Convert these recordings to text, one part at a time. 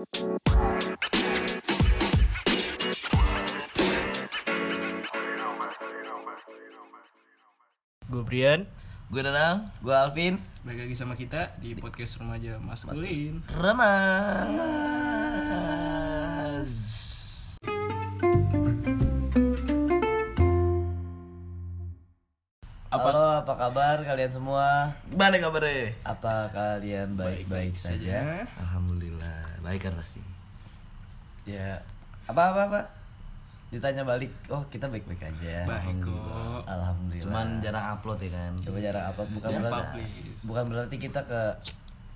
Gue Brian, Gue Danang, gue Alvin. balik lagi sama kita di podcast remaja maskulin. Remas. Apa? Halo, apa kabar kalian semua? Gimana kabarnya? Apa kalian baik-baik saja? Alhamdulillah, baik kan pasti. Ya, apa apa apa? Ditanya balik, oh kita baik-baik aja. Baik kok. Alhamdulillah. Cuman jarang upload ya kan. coba jarang apa? Bukan berarti, please. bukan berarti kita ke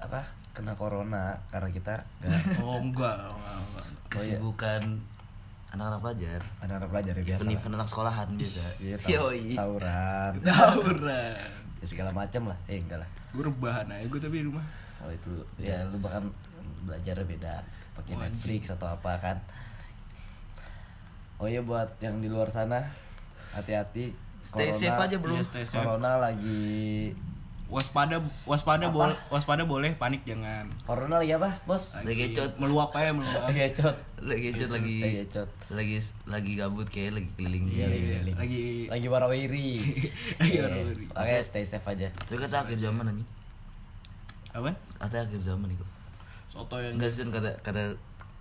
apa kena corona karena kita nggak Oh enggak, enggak, enggak. Kesibukan anak-anak pelajar. anak-anak pelajar ya biasa. Event-event anak sekolahan biasa. Iya, Yoi. tawuran, Tawuran. ya segala macam lah. Eh enggak lah. Gue rebahan aja gue tapi di rumah. Oh itu ya lu bahkan belajarnya beda pakai Oh, Netflix atau apa kan. Oh iya buat yang di luar sana hati-hati. Stay Corona- safe aja bro. Iya, stay safe. Corona lagi Waspada, waspada boleh, waspada boleh, panik jangan. Corona lagi apa, Bos? Lagi ecot. Meluap aja meluap. Lagi ecot. Lagi ecot lagi. Lagi ecot. Lagi lagi gabut kayak lagi keliling. Iya, lagi keliling. Lagi Lagi warawiri. Lagi Iya. warawiri. Makanya stay safe aja. Tapi kata akhir zaman anjing. apa? Kata akhir zaman nih kok. Soto yang Enggak sih kata kata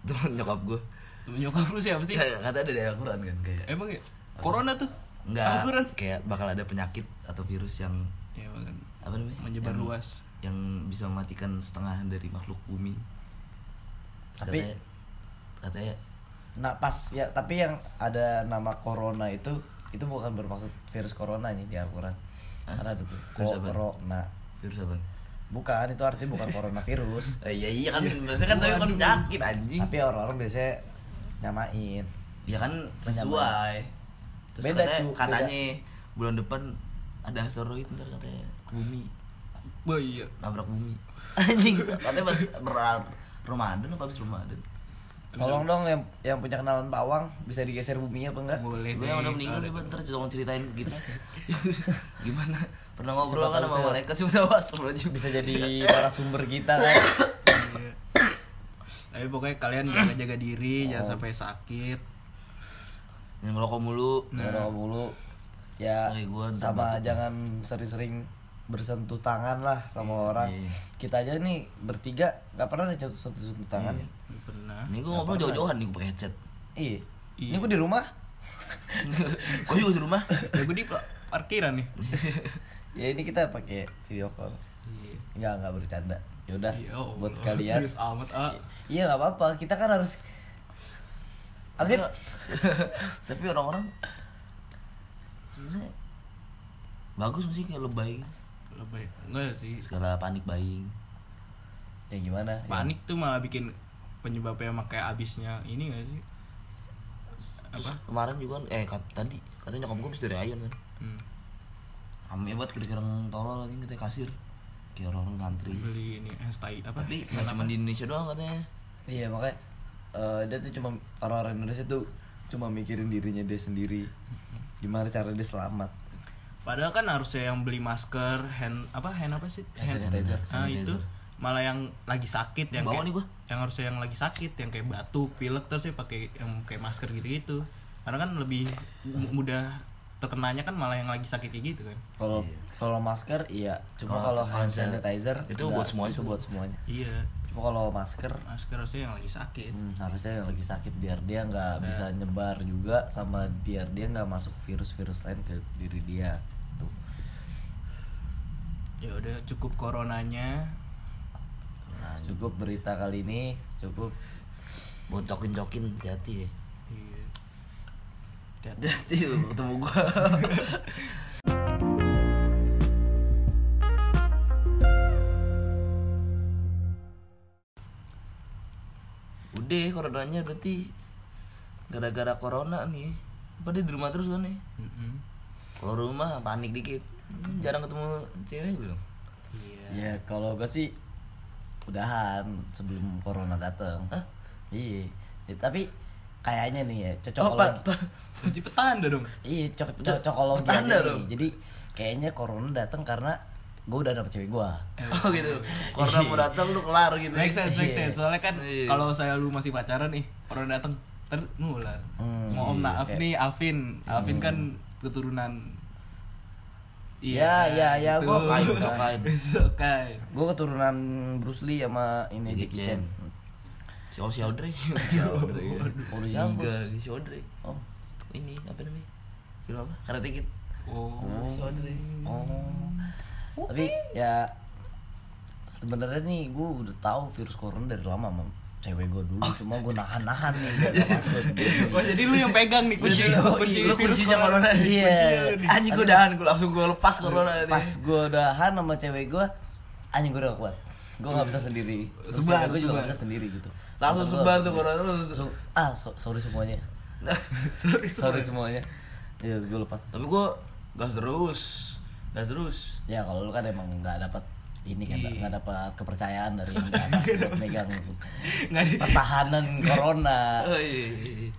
teman nyokap gue. nyokap lu siapa sih? Kata ada dari Al-Quran kan kayak. Emang ya? Corona tuh? Enggak, Al-Quran? kayak bakal ada penyakit atau virus yang Ya kan. apa namanya? Menyebar Yang- luas. Yang bisa mematikan setengah dari makhluk bumi. Terus Tapi- katanya, katanya Nah pas ya tapi yang ada nama corona itu itu bukan bermaksud virus corona nih di Al-Quran. Hah? Karena ada tuh Virus apa? corona. virus apa? Bukan, itu artinya bukan coronavirus. Eh, iya iya kan maksudnya kan tapi kan penyakit anjing. Tapi orang-orang biasanya nyamain. Ya kan sesuai. Terus Beda, katanya, cu, beda. katanya bulan depan ada asteroid ntar katanya bumi Wah iya. nabrak bumi. Anjing, katanya pas ber Ramadan apa habis Ramadan? Tolong dong yang yang punya kenalan pawang bisa digeser buminya apa enggak? Boleh Gue udah meninggal Boleh. coba ntar tolong ceritain ke kita. Gimana? Pernah ngobrol kan sama malaikat sih udah astagfirullahaladzim. Bisa jadi narasumber kita kan. Iya. Tapi pokoknya kalian jaga-jaga diri, jangan Oh. sampai sakit. Yang ngerokok mulu. Ngerokok mulu. Ya gua sama jangan sering-sering bersentuh tangan lah sama orang. iya. Kita aja nih bertiga nggak pernah nih sentuh sentuh tangan. Iya. Pernah. Ini gue ngobrol jauh-jauhan nih gue pakai headset. Iya. Iya. Ini gue di rumah. Kau juga di rumah? Ya gue di pa- parkiran nih. Ya ini kita pakai video call. Iya. Enggak, enggak bercanda. Yaudah, Iya, Allah. buat kalian. Serius amat, ah. Iya nggak apa-apa. Kita kan harus sih? Tapi orang-orang sebenarnya bagus sih kayak lebay Lebay. Enggak sih. segala panik buying Ya gimana? Panik tuh malah bikin penyebabnya kayak abisnya ini gak sih? terus Apa? kemarin juga kan- eh kat, tadi katanya nyokap gue habis dari Ayan kan Hmm. Ame banget kira-kira tolol lagi katanya kasir kayak orang ngantri Beli ini es tai apa? tapi nggak cuma di Indonesia doang katanya Iya makanya eh, dia tuh cuma orang-orang Indonesia tuh cuma mikirin dirinya dia sendiri. Gimana cara dia selamat? Padahal kan harusnya yang beli masker, hand apa hand apa sih? Hand sanitizer. Nah itu malah yang lagi sakit yang Bawa kayak nih gua. yang harusnya yang lagi sakit yang kayak batuk, pilek terus ya pakai yang kayak masker gitu-gitu. Karena kan lebih mu- mudah terkenanya kan malah yang lagi sakit kayak gitu kan. Kalau kalau masker iya, cuma Kalau hand sanitizer itu enggak, buat semuanya Itu semua. buat semuanya. Iya. Cuma kalau masker Masker harusnya yang lagi sakit. hmm, harusnya yang lagi sakit biar dia nggak bisa nyebar juga sama biar dia nggak masuk virus-virus lain ke diri dia. Tuh. Ya udah cukup coronanya. Nah, cukup berita kali ini, cukup buat cokin-cokin hati-hati ya Iya. Hati-hati ketemu gua udah coronanya berarti gara-gara corona nih pada di rumah terus kan nih Mm-mm. kalau rumah panik dikit Hmm, jarang ketemu cewek belum Iya. ya kalau gue sih udahan sebelum corona datang. Hah? Iya. Ya, tapi kayaknya nih ya oh cocokologi. pak pa. Kunci petanda dong. Iya, cocok cocokologi Petanda dong. nih. Jadi kayaknya corona datang karena gue udah dapet cewek gue Oh gitu. Corona mau datang lu kelar gitu. Make sense, make Iya. sense. Soalnya kan Iya. kalau saya lu masih pacaran nih, orang datang ter nular. Hmm, Mohon iya, maaf kayak- nih Alvin. Alvin kan keturunan Iya, iya, iya, gua kain, gua kain. gue keturunan Bruce Lee sama ini Jackie Jackie Chan Si Oh, si Audrey. Si Audrey. Oh, di siapa, Tiga, Bos? si Audrey. oh Ini apa namanya? Film apa? Karate Kid. Oh. Si Audrey. oh tapi ya sebenarnya nih gue udah tahu virus corona dari lama sama cewek gue dulu cuma gue nahan nahan nih masuk Oh, jadi lu yang pegang nih kunci oh, kunci Lu kuncinya corona. Iya. Anjing gue dahan, gue langsung gue lepas corona pas gue udahan sama cewek gue anjing gue udah kuat gue nggak bisa sendiri Terus Sebar, gue juga nggak bisa sendiri gitu Langsung sebar tuh corona. Langsung, ah so- sorry semuanya Sorry, sorry semuanya ya gue lepas Tapi gue gas terus. Gas terus. ya kalau lu kan emang nggak dapat ini kan Iya. nggak dapat kepercayaan dari yang atas buat megang pertahanan corona Oh iya. iya, iya.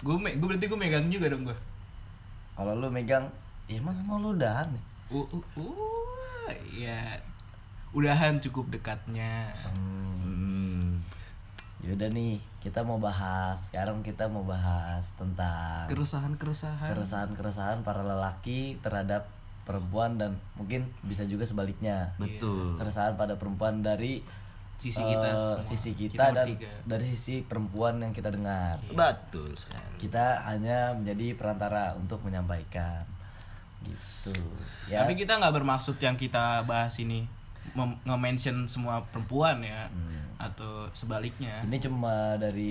gue gue berarti gue megang juga dong gue kalau lu megang ya emang mau lu udahan nih uh, uh, uh, ya udahan cukup dekatnya Hmm. Yaudah nih, kita mau bahas. Sekarang kita mau bahas tentang keresahan keresahan keresahan-keresahan para lelaki terhadap perempuan dan mungkin bisa juga sebaliknya. Betul. Keresahan pada perempuan dari Sisi kita semua. sisi kita, Kita dan bertiga. dari sisi perempuan yang kita dengar. Betul sekali. Kita hanya menjadi perantara untuk menyampaikan. Gitu. Ya. tapi kita nggak bermaksud yang kita bahas ini nge-mention semua perempuan ya atau sebaliknya ini cuma dari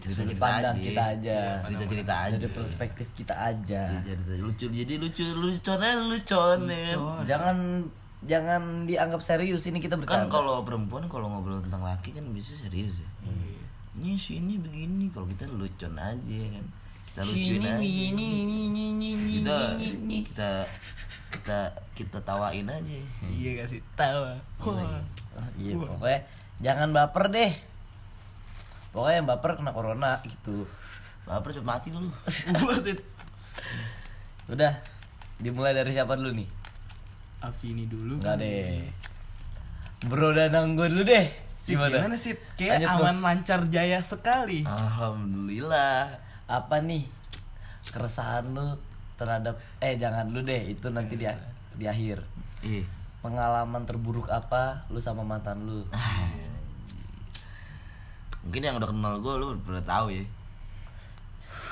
Cerita- sudut pandang aja. kita aja. Iya, cerita-cerita aja. Dari perspektif kita aja. Jadi lucu, jadi lucu, luconnya luconnya. Jangan jangan dianggap serius ini kita Kan bercanda. kalau perempuan kalau ngobrol tentang laki kan bisa serius ya. Iya. Ini sini begini, kalau kita lucon aja kan. Kita lucuin aja. Kita kita kita kita tawain aja. iya kasih tahu Wah. Ah, iya, pokoknya jangan baper deh. Pokoknya yang baper kena corona gitu. Baper cepet mati lu. Buset. Udah, dimulai dari siapa dulu nih? Afini dulu Enggak kan. deh. Bro dan Anggo dulu deh. Sip, gimana sih kayak Lanjut, aman Bos. lancar jaya sekali Alhamdulillah. Apa nih keresahan lu terhadap eh jangan lu deh, itu nanti di di akhir. Ih. Pengalaman terburuk apa lu sama mantan lu? Mungkin yang udah kenal gue lu udah tahu ya.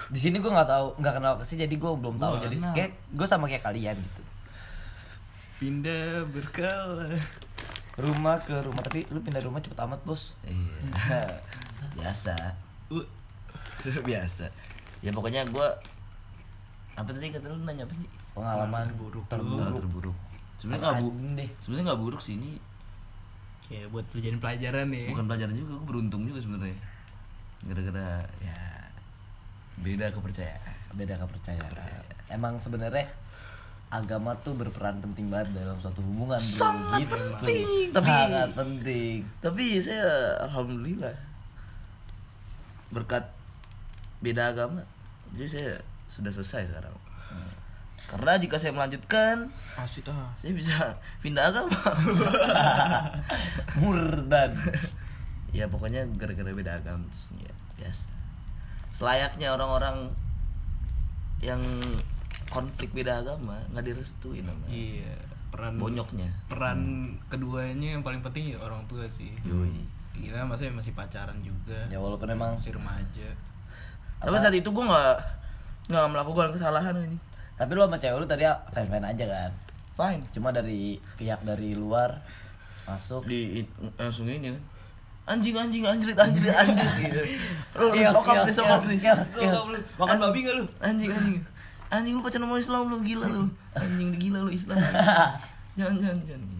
Di sini gue nggak tahu, nggak kenal sih, jadi gue belum tahu. Gua Jadi kenal. kayak gue sama kayak kalian gitu. pindah berkala Rumah ke rumah, tapi lu pindah rumah cepet amat bos. Iya. Biasa. Uh, Biasa. Ya pokoknya gue apa tadi kata lu nanya apa sih? Pengalaman Buruk terburuk. Terburuk. Sebenarnya nggak bu Anjing deh. sebenarnya nggak buruk sih ini ya buat lu jadiin pelajaran nih bukan pelajaran juga gue beruntung juga sebenarnya gara-gara ya beda kepercayaan Beda kepercayaan. Emang sebenarnya agama tuh berperan penting banget dalam suatu hubungan bro. Sangat gitu. penting, tapi- sangat penting. tapi saya alhamdulillah berkat beda agama jadi saya sudah selesai sekarang. Karena jika saya melanjutkan asik ah saya bisa pindah agama. Murdan. ya pokoknya gara-gara beda agama terus ya. Biasa selayaknya orang-orang yang konflik beda agama nggak direstuin namanya. Iya peran bonyoknya. peran keduanya yang paling penting ya orang tua sih. Yoi. kita masih masih pacaran juga. Ya walaupun emang masih remaja. Tapi saat itu gue nggak nggak melakukan kesalahan ini. Tapi lu sama cewek lu tadi fan-fan aja kan. fine. Cuma dari pihak dari luar masuk. Di langsung ini kan? Anjing anjing anjrit anjrit anjrit gitu lu lu Kios, sokap. nih sokap nih makan babi gak lu? Anjing anjing. Anjing lu pacaran sama Islam lu gila lu. Anjing gila lu Islam. Jangan jangan jangan.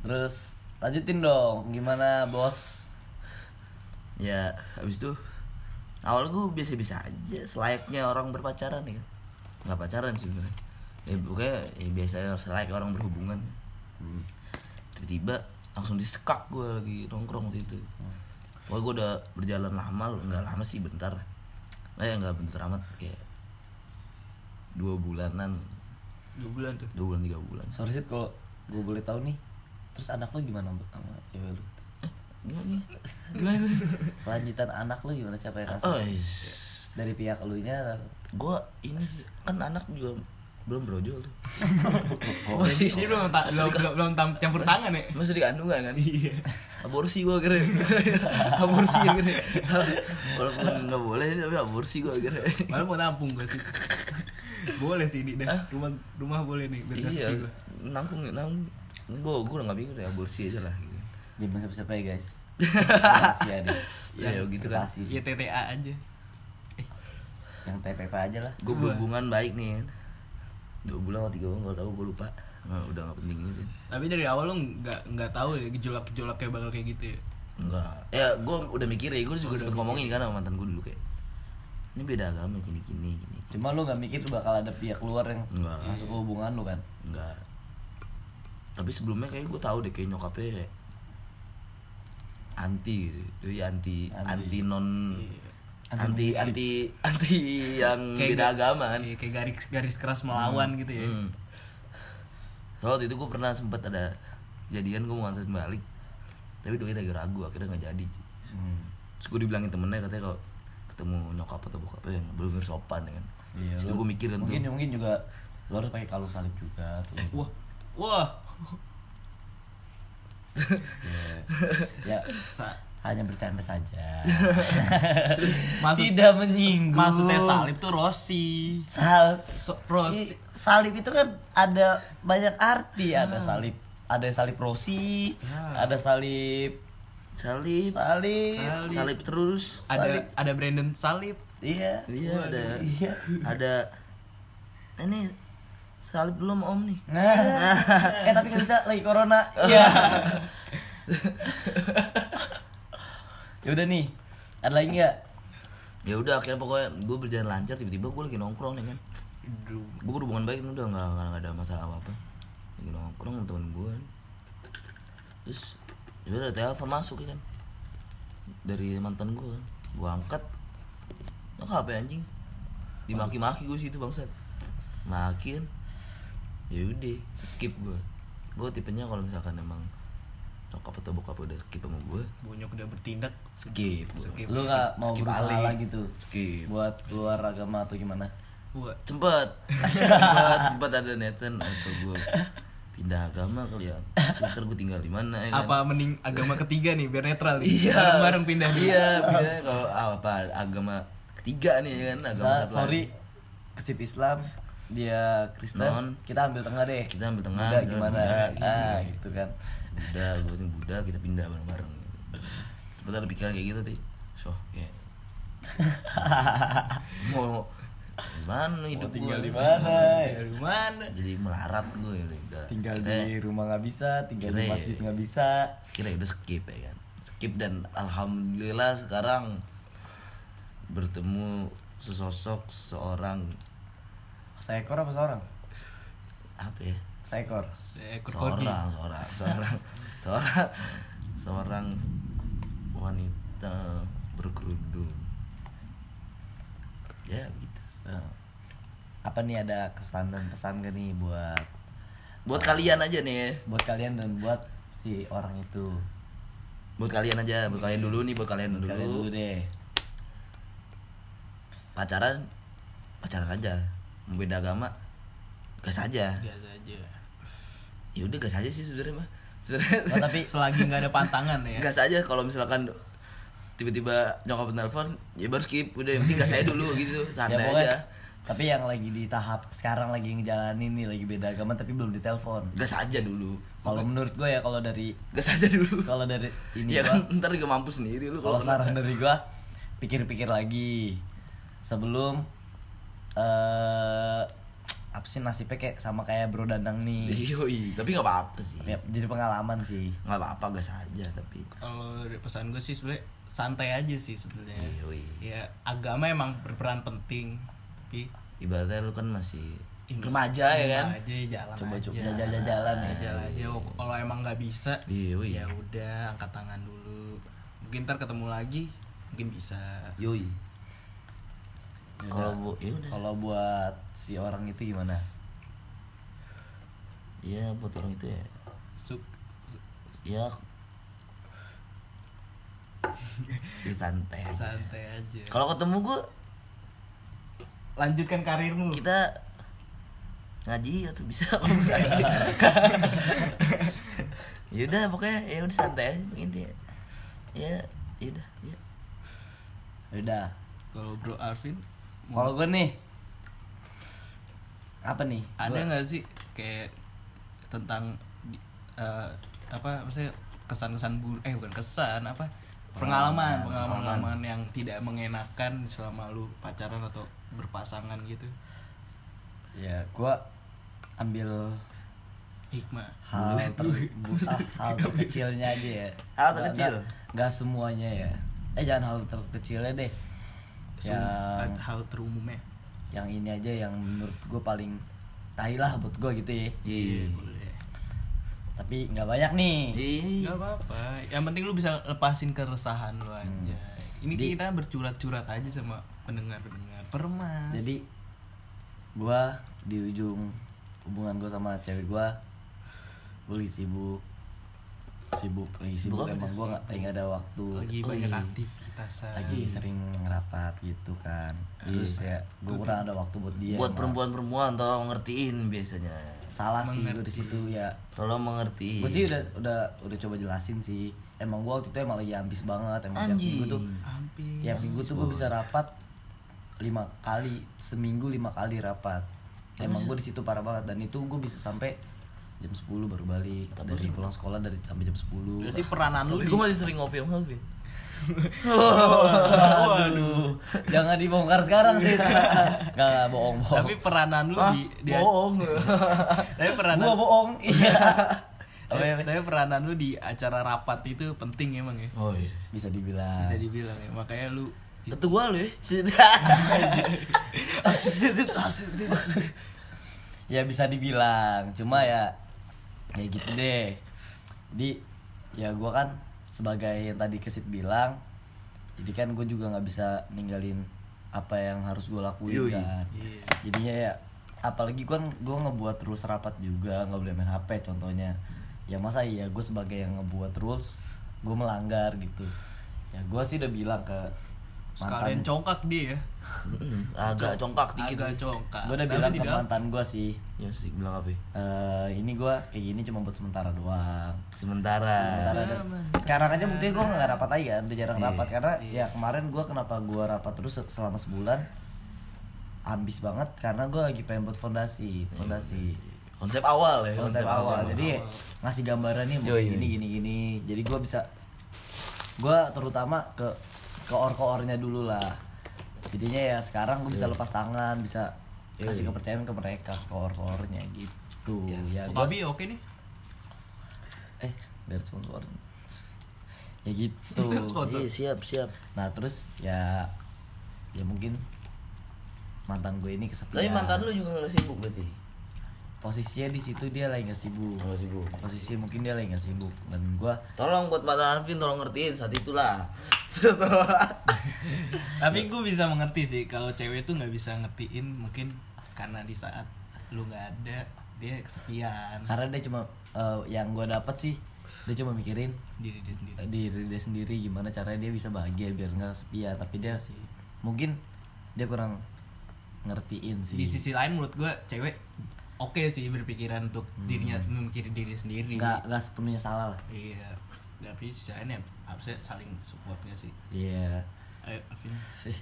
Terus lanjutin dong, gimana bos? ya habis itu awal gue biasa-biasa aja selayaknya orang berpacaran ya. Nggak pacaran sih sebenarnya. Ya pokoknya ya biasa selayak orang berhubungan. Tiba-tiba langsung disekak gue lagi nongkrong waktu itu. Pokoknya gue udah berjalan lama nggak lama sih bentar. Eh nggak bentar amat kayak dua bulanan. Dua bulan tuh? Dua bulan tiga bulan. Sorry sih kalau gue boleh tahu nih terus anak lu gimana sama cewek lu gimana nih. Gimana kelanjutan anak lu gimana? Siapa yang oh kasih is. dari pihak lu nya gue ini sih kan anak juga belum brojol tuh. Oh, masih Jadi belum ta- belum belum, belum tam- campur tangan ya? masih di kandungan kan? Iya. Aborsi gue kira. Aborsi kira. Walaupun nggak boleh tapi aborsi gue kira. Malah mau nampung gak sih? boleh sih di deh. Rumah rumah boleh nih iya. gua. nampung nampung. Gue gue udah nggak bingung deh aborsi aja lah jangan siapa siapa ya guys? Rahasia deh. Ya ya gitu kan. Privasi. Iya TTA aja. yang TPP aja lah. Gue berhubungan baik nih kan. Dua bulan atau tiga bulan kalau tahu gue lupa. Nah, udah nggak penting sih. Tapi dari awal lu nggak nggak tahu ya gejolak-gejolak kayak bakal kayak gitu ya. enggak ya gue udah mikir ya gue juga sempet ngomongin kan sama mantan gue dulu kayak ini beda agama gini gini. Gini cuma lu nggak mikir bakal ada pihak luar yang Enggak. masuk ke hubungan lu kan? Enggak tapi sebelumnya kayak gue tahu deh kayak nyokapnya kayak anti gitu jadi anti Anti. anti, non Anti anti anti anti yang beda ga- agama kan Iya, kayak garis garis keras melawan gitu ya. Hmm. So, waktu itu gue pernah sempet ada jadian gue mau nganterin balik tapi doi lagi ragu akhirnya nggak jadi sih. terus gue dibilangin temennya katanya kalau ketemu nyokap atau bokapnya yang belum sopan ya kan Iya, Terus gue mikir kan mungkin tuh mungkin juga lu harus pakai kalung salib juga tuh Wah. Wah. Ya Sa- hanya bercanda saja Maksud- tidak menyinggung Maksudnya salib tuh Rossi. Sal- So, i- Rossi. salib itu kan ada banyak arti ada salib ada salib rosi Ya. ada salib salib salib Salib. salib terus Ada Salib. ada Brandon salib. iya iya ada iya ada ini salib belum om nih. Nah. Eh tapi nggak bisa lagi corona. Iya. Ya udah nih ada lagi nggak? Ya udah akhirnya pokoknya gue berjalan lancar tiba-tiba gue lagi nongkrong nih kan. Gue berhubungan baik udah nggak nggak ada masalah apa apa lagi nongkrong sama temen gue terus ya udah ada telepon masuk ya kan. Dari mantan gue kan. Gue angkat. Nggak apa anjing. Dimaki-maki gue situ bangsat. Maki kan ya udah skip gue gue tipenya kalau misalkan emang nyokap atau bokap udah skip sama gue Bonyok udah bertindak. skip gua. Skip. lu nggak mau skip berusaha balik. lagi tuh skip buat keluar agama atau gimana Wah. sempet sempet sempet ada neten atau gue pindah agama kali ya terus gue tinggal di mana ya kan? Apa mending agama ketiga nih biar netral nih. iya Bareng-bareng pindah. iya pindah kalau apa agama ketiga nih ya kan agama Sa- satu sorry kesit Islam dia Kristen Non. kita ambil tengah deh. Kita ambil tengah Buddha misalnya gimana? Buddha, gitu. ah gitu kan. Buddha gue nih Buddha kita pindah bareng-bareng. Sempet ada pikiran kayak gitu sih so ya. Mau gimana hidup Mau tinggal di mana? Ya? Dari mana? jadi melarat gue ya udah. Tinggal Akhirnya- di rumah nggak bisa tinggal di Kira- masjid nggak bisa. Kira udah skip ya kan? Skip dan alhamdulillah sekarang bertemu sesosok seorang seekor apa seorang? Apa ya? Seekor. Ekor korgi. seorang seorang seorang. Seorang seorang wanita berkerudung. Ya gitu. Nah, apa nih ada kesan dan pesan gak nih buat buat kalian aja nih. Buat kalian dan buat si orang itu. Buat kalian aja buat kalian dulu nih buat kalian buat dulu, kalian dulu deh. Pacaran pacaran aja beda agama gas aja. Biasa aja. ya udah gas aja sih sebenarnya mah sebenarnya Oh, tapi Selagi nggak ada pantangan ya. gas aja kalau misalkan tiba-tiba nyokap telepon ya baru skip. Udah yang penting gas aja dulu gitu. Ya santai pokoknya aja. tapi yang lagi di tahap sekarang lagi ngejalanin nih lagi beda agama tapi belum ditelepon. Gas aja dulu. Kalau menurut gue ya kalau dari gas aja dulu. kalau dari ini Iya gua, kan ntar juga mampus sendiri lu kalau saran dari gue pikir-pikir lagi. Sebelum eh apa sih nasibnya kayak sama kayak bro dandang nih Yoi, tapi nggak apa-apa sih ya, jadi pengalaman sih nggak apa-apa gas aja tapi Kalau dari pesan gue sih sebenarnya santai aja sih sebenarnya. Ya agama emang berperan penting. Tapi ibaratnya lu kan masih ini- remaja ya kan aja jalan Coba- aja. coba jalan-jalan ya. Jalan aja. Kalau emang nggak bisa, Yoi. ya udah angkat tangan dulu. Mungkin ntar ketemu lagi, mungkin bisa. Yoi. Ya Kalau bu, ya kalau buat si orang itu gimana? Iya buat orang itu ya. Su- Ya Ya santai aja. santai aja. Kalau ketemu gue lanjutkan karirmu. kita ngaji atau bisa? Ngaji. Ya udah pokoknya ya udah santai aja intinya. Ya ya udah ya udah. Kalau bro Arvin kalau gue nih apa nih? Ada nggak sih kayak tentang eh, apa maksudnya kesan-kesan buruk eh bukan kesan apa? Pengalaman pengalaman pengalaman. yang tidak mengenakan selama lu pacaran atau berpasangan gitu. Ya gue ambil hikmah. hal ter ah, hal terkecilnya aja ya. Hal terkecil? nggak- semuanya ya. Eh jangan hal terkecilnya deh yang hal terumumnya. yang ini aja yang menurut gue paling tai lah buat gue gitu ya. Iya boleh. Tapi nggak banyak nih. Iya. Nggak apa-apa. Yang penting lu bisa lepasin keresahan lu aja. Ini Di- kita bercurat-curat aja sama pendengar-pendengar. Permas. Jadi gue di ujung hubungan gue sama cewek gue gue lagi sibuk sibuk lagi sibuk Sibuk apa emang gue nggak lagi ada waktu. Lagi Oh, banyak iya. aktivitas lagi sering ngerapat gitu kan. Terus ya gue kurang ada waktu buat dia buat perempuan-perempuan tolong ngertiin biasanya. Salah sih gue di situ ya. Tolong mengerti gue sih udah udah udah coba jelasin sih. Emang gue waktu itu emang lagi ambis banget emang tiap Anjing. minggu tuh hampir tiap minggu tuh gue bisa rapat lima kali seminggu lima kali rapat. Emang gue di situ parah banget dan itu gue bisa sampai jam 10 baru balik. Dari pulang sekolah dari sampai jam 10 berarti peranan lu tapi gue masih sering ngopi sama Alvin. Waduh, jangan dibongkar sekarang sih. Gak, gak bohong, bohong. tapi peranan lu di di bohong. Tapi peranan gua bohong, iya. tapi, tapi peranan lu di acara rapat itu penting emang ya? Oh iya. Bisa dibilang. bisa dibilang ya. Makanya lu ketua lu ya? Ya bisa dibilang, cuma ya ya gitu deh. Jadi ya gua kan sebagai yang tadi kesit bilang, jadi kan gue juga nggak bisa ninggalin apa yang harus gue lakuin Yoi. kan. Iya. Jadinya ya apalagi kan gue ngebuat rules rapat juga nggak boleh main HP contohnya ya masa iya gue sebagai yang ngebuat rules gue melanggar gitu ya gue sih udah bilang ke sekalian mantan congkak dia ya. Agak congkak dikit agak congkak. Gue udah bilang ke mantan gue sih. Ya sih bilang apa ya? eh ini gue kayak gini cuma buat sementara doang. Sementara. Sementara sekarang aja buktinya gue nggak rapat lagi kan udah jarang rapat. Karena ya kemarin gue kenapa gue rapat terus selama sebulan ambis banget karena gue lagi pengen buat fondasi fondasi. konsep awal ya konsep awal. jadi ngasih gambaran nih mau gini gini gini. Jadi gue bisa gue terutama ke ke or ke ornya dulu lah. Jadinya ya sekarang gue bisa lepas tangan bisa kasih kepercayaan ke mereka ke or ke ornya gitu ya gua Sukabi oke nih. Eh dari sponsor. Ya gitu. Iya, siap siap. Nah terus ya ya mungkin mantan gue ini kesepian. tapi mantan lu juga nggak sibuk berarti posisinya di situ dia lagi nggak sibuk. Nggak sibuk. Posisi mungkin dia lagi nggak sibuk. Dan gue tolong buat mantan Arvin tolong ngertiin saat itulah. Tapi gue bisa mengerti sih kalau cewek tuh nggak bisa ngertiin mungkin karena di saat lu nggak ada dia kesepian. Karena dia cuma eh, yang gue dapat sih dia cuma mikirin diri dia sendiri. eh, diri dia sendiri gimana caranya dia bisa bahagia biar nggak kesepian. Tapi dia sih. mungkin dia kurang ngertiin sih. Di sisi lain menurut gue cewek oke sih berpikiran untuk dirinya memikirin diri sendiri. Nggak nggak sepenuhnya salah lah. Iya tapi sisi lain ya harusnya saling supportnya sih. Iya. Ayo Alvin.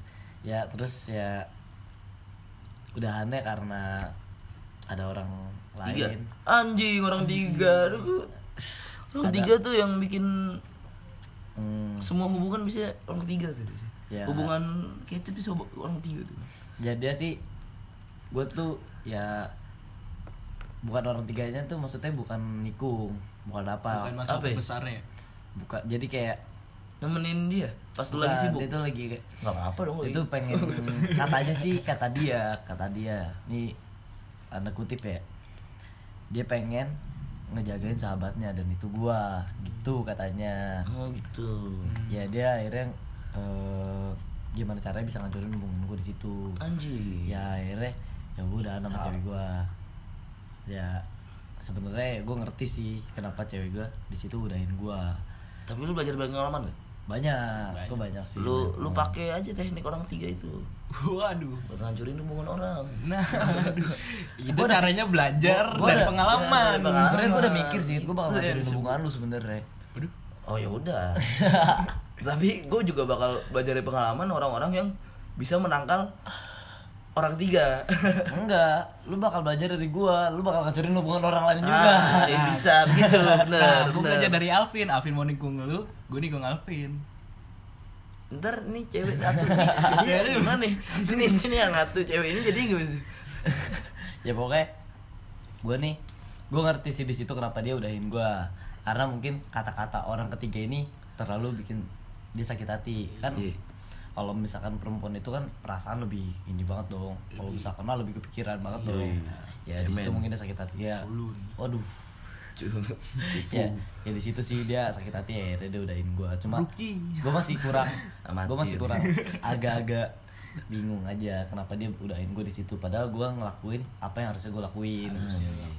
Ya terus ya udahannya karena ada orang tiga? lain. Anjing orang tiga. Aduh, orang tiga tuh yang bikin Hmm, semua hubungan bisa orang ketiga sih. Ya. hubungan kayak itu bisa orang tiga tuh. Jadi sih gue tuh ya bukan orang tiganya tuh maksudnya bukan nikung bukan apa. Bukan masalah apa ya? besarnya bukan jadi kayak nemenin dia pas lu lagi sibuk? dia tuh lagi kayak nggak apa apa dong itu pengen katanya sih kata dia kata dia. Nih tanda kutip ya. Dia pengen ngejagain sahabatnya dan itu gua gitu katanya. Oh gitu. Ya dia akhirnya eh, gimana caranya bisa ngancurin hubungan gue di situ. Anjing ya akhirnya ya gue udah sama cewek gue ya sebenarnya gue ngerti sih kenapa cewek gue di situ udahin gue Tapi lu belajar banyak pengalaman gak? banyak, gue banyak sih Lu lu pakai aja teknik orang tiga itu Waduh. buat ngancurin hubungan orang. Nah, aduh. itu caranya belajar Gua- gua dari ada- pengalaman. ya, dari pengalaman. sebenarnya gue udah mikir sih gue bakal ngajarin yang hubungan lu sebenarnya. Oh ya udah. Tapi gue juga bakal belajar dari pengalaman orang-orang yang bisa menangkal orang tiga. enggak lu bakal belajar dari gue lu bakal ngancurin hubungan orang lain juga Ah, ya bisa gitu, bener. Nah, bener. belajar dari Alvin. Alvin mau nikung lu, gue nikung Alvin. Ntar nih cewek ngatu nih. Jadi gimana nih? Sini sini yang ngatu cewek ini jadi gimana sih? ya pokoknya gue nih gue ngerti sih di situ kenapa dia udahin gue karena mungkin kata-kata orang ketiga ini terlalu bikin dia sakit hati kan Iya. Kalau misalkan perempuan itu kan perasaan lebih ini banget dong. Kalau misalkan mah lebih kepikiran banget dong. ya di situ mungkin dia sakit hati. Ya. Waduh. Ya, ya di situ sih dia sakit hati ya akhirnya dia udahin gue cuma gue masih kurang. Gue masih kurang. Agak-agak bingung aja kenapa dia udahin gue di situ. Padahal gue ngelakuin apa yang harusnya gue lakuin.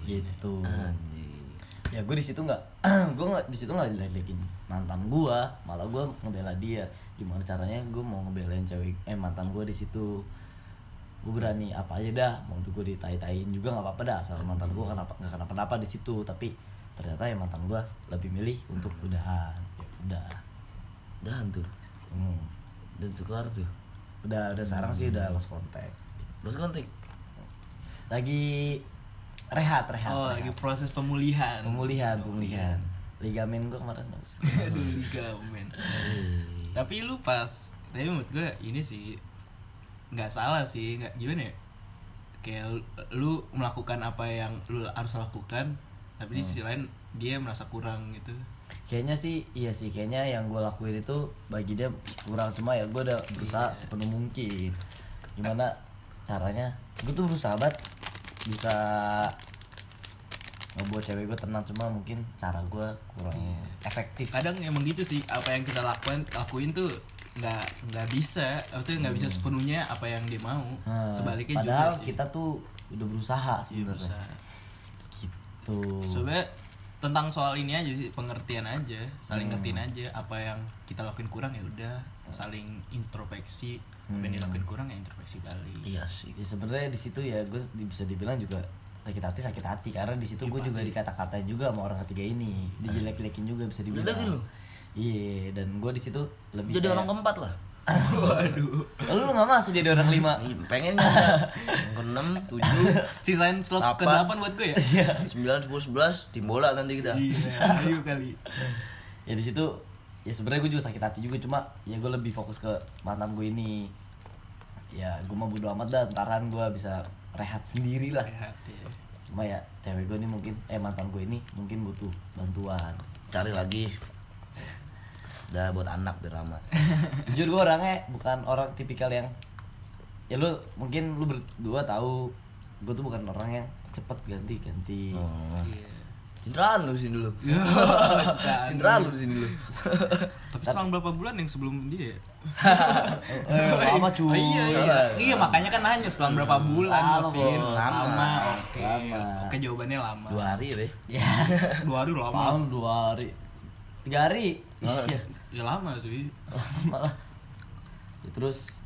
Gitu. Anjing. ya gue di situ nggak gue nggak di situ nggak jelek-jelekin mantan gue malah gue ngebela dia gimana caranya gue mau ngebelain cewek eh mantan gue di situ gue berani apa aja dah mau gue ditai-taiin juga nggak apa-apa dah asal mantan gue kenapa nggak kenapa-napa di situ tapi ternyata ya mantan gue lebih milih untuk udahan ya udah Udah hancur. hmm. Dan tuh kelar tuh. udah udah sekarang sih udah lost contact Terus kontak. lagi rehat rehat, Oh, rehat. lagi proses pemulihan. pemulihan pemulihan ligamen gue kemarin. Aduh, ligamen. Tapi lu pas, tapi menurut gue ini sih nggak salah sih, nggak gimana ya? Kayak lu, melakukan apa yang lu harus lakukan, tapi di sisi lain dia merasa kurang gitu. kayaknya sih iya sih kayaknya yang gue lakuin itu bagi dia kurang cuma ya gue udah berusaha sepenuh mungkin gimana caranya gue tuh berusaha banget bisa ngebuat cewek gue tenang cuma mungkin cara gue kurang efektif Kadang emang gitu sih, apa yang kita lakuin lakuin tuh nggak nggak bisa, atau nggak bisa sepenuhnya apa yang dia mau. Hmm, Sebaliknya padahal juga sih. kita tuh udah berusaha Iya, sebenarnya bisa. gitu Sebenarnya tentang soal ini aja sih pengertian aja, saling Hmm. ngertiin aja apa yang kita lakuin kurang ya udah saling introspeksi apa yang Hmm. dilakuin kurang ya introspeksi balik. Iya sih. ya sebenarnya di situ ya gue bisa dibilang juga sakit hati sakit hati karena di situ gue juga dikata-katain juga sama orang ketiga ini dijelek-jelekin juga bisa dibilang lu? iya dan gue di situ lebih Jadi kayak- orang keempat lah. Waduh. Lalu lu gak masuk jadi orang lima Pengen nggak? Yang keenam, tujuh, Sisain slot ke Delapan. 8 buat gue ya. sembilan, sepuluh, sebelas, tim bola nanti kita. Iya, ayo kali. ya di situ ya sebenarnya gue juga sakit hati juga cuma ya gue lebih fokus ke mantan gue ini ya gue mau bodo amat dah ntaran gue bisa rehat sendiri lah Rehat ya. cuma ya cewek gue ini mungkin eh mantan gue ini mungkin butuh bantuan Cari lagi. Udah buat anak biar aman. jujur gue orangnya bukan orang tipikal yang ya lu mungkin lu berdua tahu gue tuh bukan orang yang cepet ganti ganti Oh. Iya. Cintraan lu sini dulu. Cintraan. Cintraan lu sini dulu. Tapi selang berapa bulan yang sebelum dia? ya? eh, lama cuy Iya, iya. Iya, makanya kan nanya selang berapa bulan, Lama, Vin. Lama. Oke. Oke, jawabannya lama. Dua hari ya, Be. ya Dua hari lama. Paham dua hari tiga hari Iya. Ya lama sih. malah ya, terus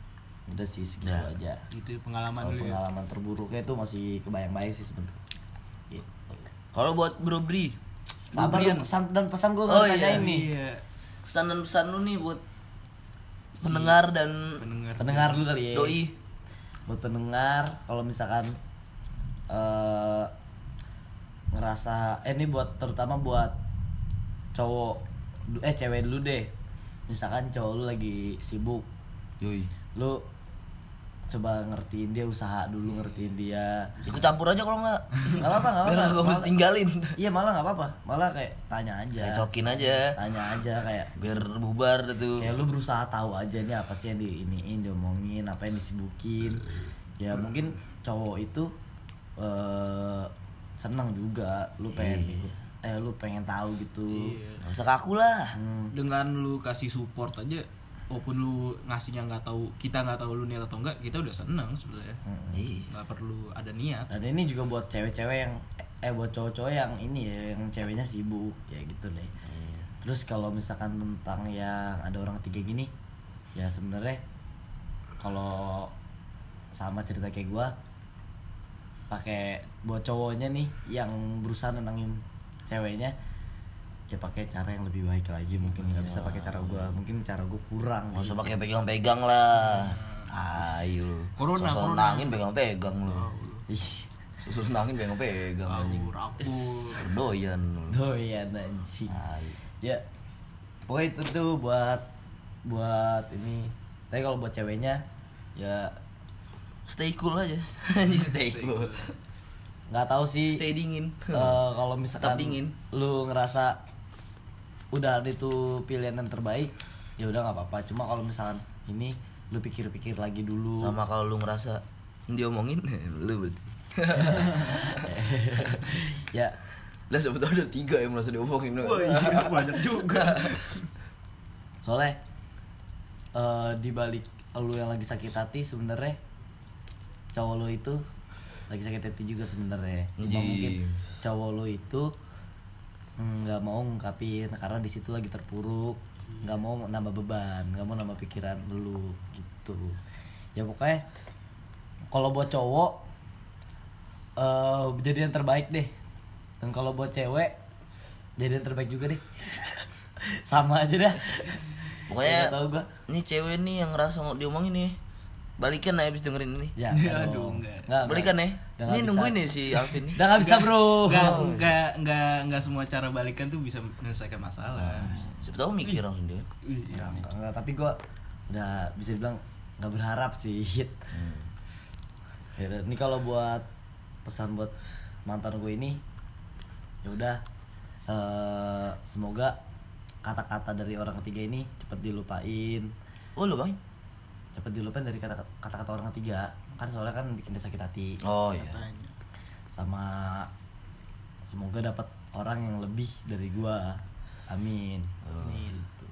udah sih segitu Ya. aja Itu pengalaman dulu ya. pengalaman terburuknya itu masih kebayang-bayang sih sebenarnya. Kalau buat Bro Bri, Sabar dong, pesan dan pesan gue Oh, iya. nih Iya. kesan dan pesan lu nih buat pendengar dan Pendengar. pendengar dulu kali ya doi. buat pendengar kalau misalkan eh ngerasa eh ini buat terutama buat cowok eh cewek dulu deh misalkan cowok lu lagi sibuk Yoi. lu coba ngertiin dia usaha dulu ngertiin dia Ikut campur aja kalau enggak. nggak apa nggak apa gak usah tinggalin. iya malah nggak apa-apa malah kayak tanya aja Cokin aja. tanya aja kayak Biar bubar tuh. kayak lu berusaha tahu aja nih apa sih yang di iniin diomongin apa yang disibukin ya mungkin cowok itu eh senang juga lu pengen ikut eh lu pengen tahu gitu Iya. Gak usah kaku lah. Hmm, Dengan lu kasih support aja walaupun lu ngasihnya nggak tahu kita nggak tahu lu niat atau enggak kita udah seneng sebenarnya hmm. Iya. nggak perlu ada niat dan ini juga buat cewek-cewek yang eh buat cowok-cowok yang ini ya yang ceweknya sibuk ya gitu deh Iya. terus kalau misalkan tentang yang ada orang tiga gini ya sebenarnya kalau sama cerita kayak gua pakai buat cowoknya nih yang berusaha nenangin ceweknya ya pakai cara yang lebih baik lagi mungkin nggak bisa pakai cara gua mungkin cara gua kurang Nggak usah gitu. pakai pegang-pegang lah. Ayo. Corona, Sosok corona. nangin pegang-pegang lu. Ih, Susul nangin pegang-pegang anjing. Doyan doyan anjing ya pokoknya itu tuh buat buat ini tapi kalau buat ceweknya ya Stay cool aja. Anjing stay cool. nggak tahu sih Stay dingin. eh, kalau misalkan Tetap dingin. lu ngerasa udah ada itu pilihan yang terbaik ya udah nggak apa-apa. Cuma kalau misalkan ini lu pikir-pikir lagi dulu. Sama kalau lu ngerasa diomongin lu berarti. ya. Lah sebetulnya ada tiga yang merasa diomongin. iya, banyak juga. Soalnya eh di balik lu yang lagi sakit hati sebenarnya cowok lu itu lagi sakit hati juga sebenarnya. Cuma mungkin cowok lu itu nggak mau ngungkapin karena di situ lagi terpuruk. Nggak mau nambah beban nggak mau nambah pikiran lu gitu. Ya pokoknya kalau buat cowok eh jadi yang terbaik deh. Dan kalau buat cewek jadi yang terbaik juga deh. Sama aja dah. Pokoknya Nggak tahu gua. ini cewek nih yang ngerasa mau diomongin nih. Balikan lah abis dengerin ini. ya Ya, aduh, dong. nggak. Nggak, Balikan ya. Ini nungguin nih si Alvin nih. udah nggak bisa bro nggak nggak nggak nggak semua cara balikan tuh bisa menyelesaikan masalah Siapa tahu mikir langsung dia. Nggak, nggak, nggak, tapi gua udah bisa bilang nggak berharap sih Hmm. Ya udah, ini kalau buat pesan buat mantan gue ini ya udah eh, semoga kata-kata dari orang ketiga ini cepet dilupain Oh lu bang? Cepet dilupain dari kata- kata-kata orang ketiga kan soalnya kan bikin dia sakit hati Oh iya. Katanya. sama semoga dapat orang yang lebih dari gua amin Oh. gitu